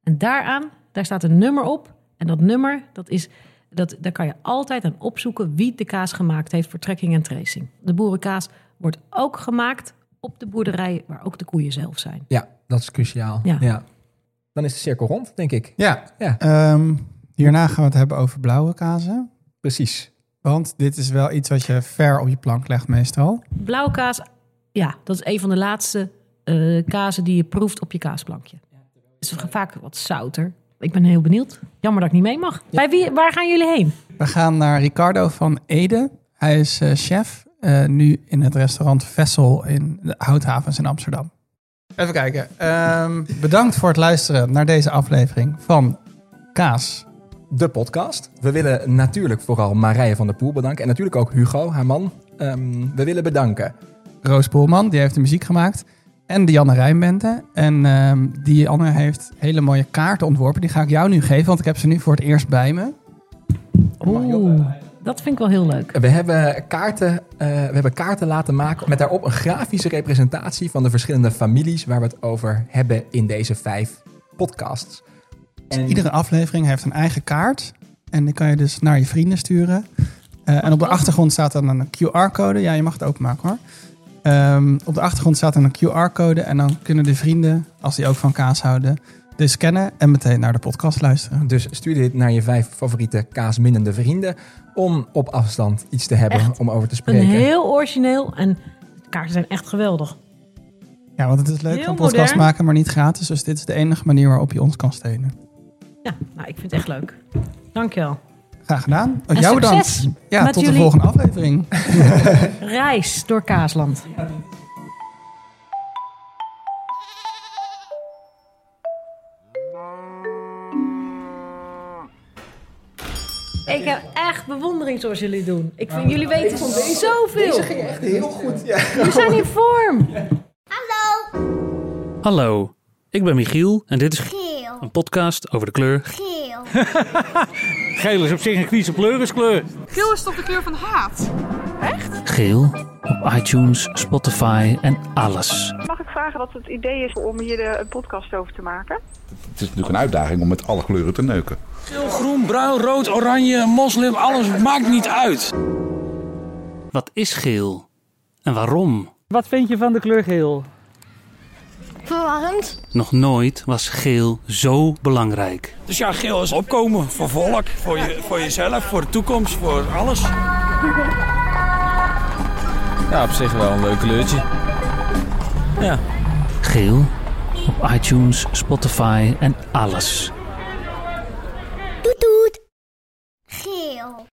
En daaraan, daar staat een nummer op. En dat nummer, dat is, dat, daar kan je altijd aan opzoeken wie de kaas gemaakt heeft voor trekking en tracing. De boerenkaas wordt ook gemaakt op de boerderij waar ook de koeien zelf zijn. ja, dat is cruciaal. Ja. Ja. Dan is de cirkel rond, denk ik. Ja, Ja. ehm, hierna gaan we het hebben over blauwe kazen. Precies. Want dit is wel iets wat je ver op je plank legt meestal. Blauwe kaas, ja, dat is een van de laatste eh kazen die je proeft op je kaasplankje. Het is vaak wat zouter. Ik ben heel benieuwd. Jammer dat ik niet mee mag. Bij wie, waar gaan jullie heen? We gaan naar Ricardo van Ede. Hij is eh, chef eh, nu in het restaurant Vessel in de Houthavens in Amsterdam. Even kijken. Ehm, bedankt voor het luisteren naar deze aflevering van Kaas. De podcast. We willen natuurlijk vooral Marije van der Poel bedanken. En natuurlijk ook Hugo, haar man. Ehm, we willen bedanken. Roos Poelman, die heeft de muziek gemaakt. En Dianne Rijnbente. En ehm die andere heeft hele mooie kaarten ontworpen. Die ga ik jou nu geven, want ik heb ze nu voor het eerst bij me. Oeh, dat vind ik wel heel leuk. We hebben, kaarten, eh, we hebben kaarten laten maken met daarop een grafische representatie van de verschillende families waar we het over hebben in deze vijf podcasts. En Iedere aflevering heeft een eigen kaart. En die kan je dus naar je vrienden sturen. Eh, en op de achtergrond staat dan een QR-code. Ja, je mag het openmaken hoor. Ehm, op de achtergrond staat dan een QR-code. En dan kunnen de vrienden, als die ook van kaas houden, dit scannen en meteen naar de podcast luisteren. Dus stuur dit naar je vijf favoriete kaasminnende vrienden om op afstand iets te hebben Echt om over te Een spreken. heel origineel en de kaarten zijn echt geweldig. Ja, want het is leuk Heel een podcast modern. maken, maar niet gratis. Dus dit is de enige manier waarop je ons kan steunen. Ja, nou, ik vind het echt leuk. Dankjewel. Graag gedaan. Oh, jou dan. Ja, tot jullie... de volgende aflevering. Reis door Kaasland. Ik heb echt bewondering zoals jullie doen. Ik vind, jullie weten zoveel. Deze ging echt heel goed. Jullie zijn in vorm. Hallo. Hallo, ik ben Michiel en dit is Geel. een podcast over de kleur Geel. Geel is op zich een kwieze kleurenkleur. Geel is toch de kleur van haat? Geel op iTunes, Spotify en alles. Mag ik vragen wat het idee is om hier de, een podcast over te maken? Het is natuurlijk een uitdaging om met alle kleuren te neuken. Geel, groen, bruin, rood, oranje, moslim, alles maakt niet uit. Wat is geel en waarom? Wat vind je van de kleur geel? Nog nooit was geel zo belangrijk. Dus ja, geel is opkomen voor volk, voor, je, voor jezelf, voor de toekomst, voor alles. Ja, op zich wel een leuk kleurtje. Ja. Geel op iTunes, Spotify en alles. Doet doet. Geel.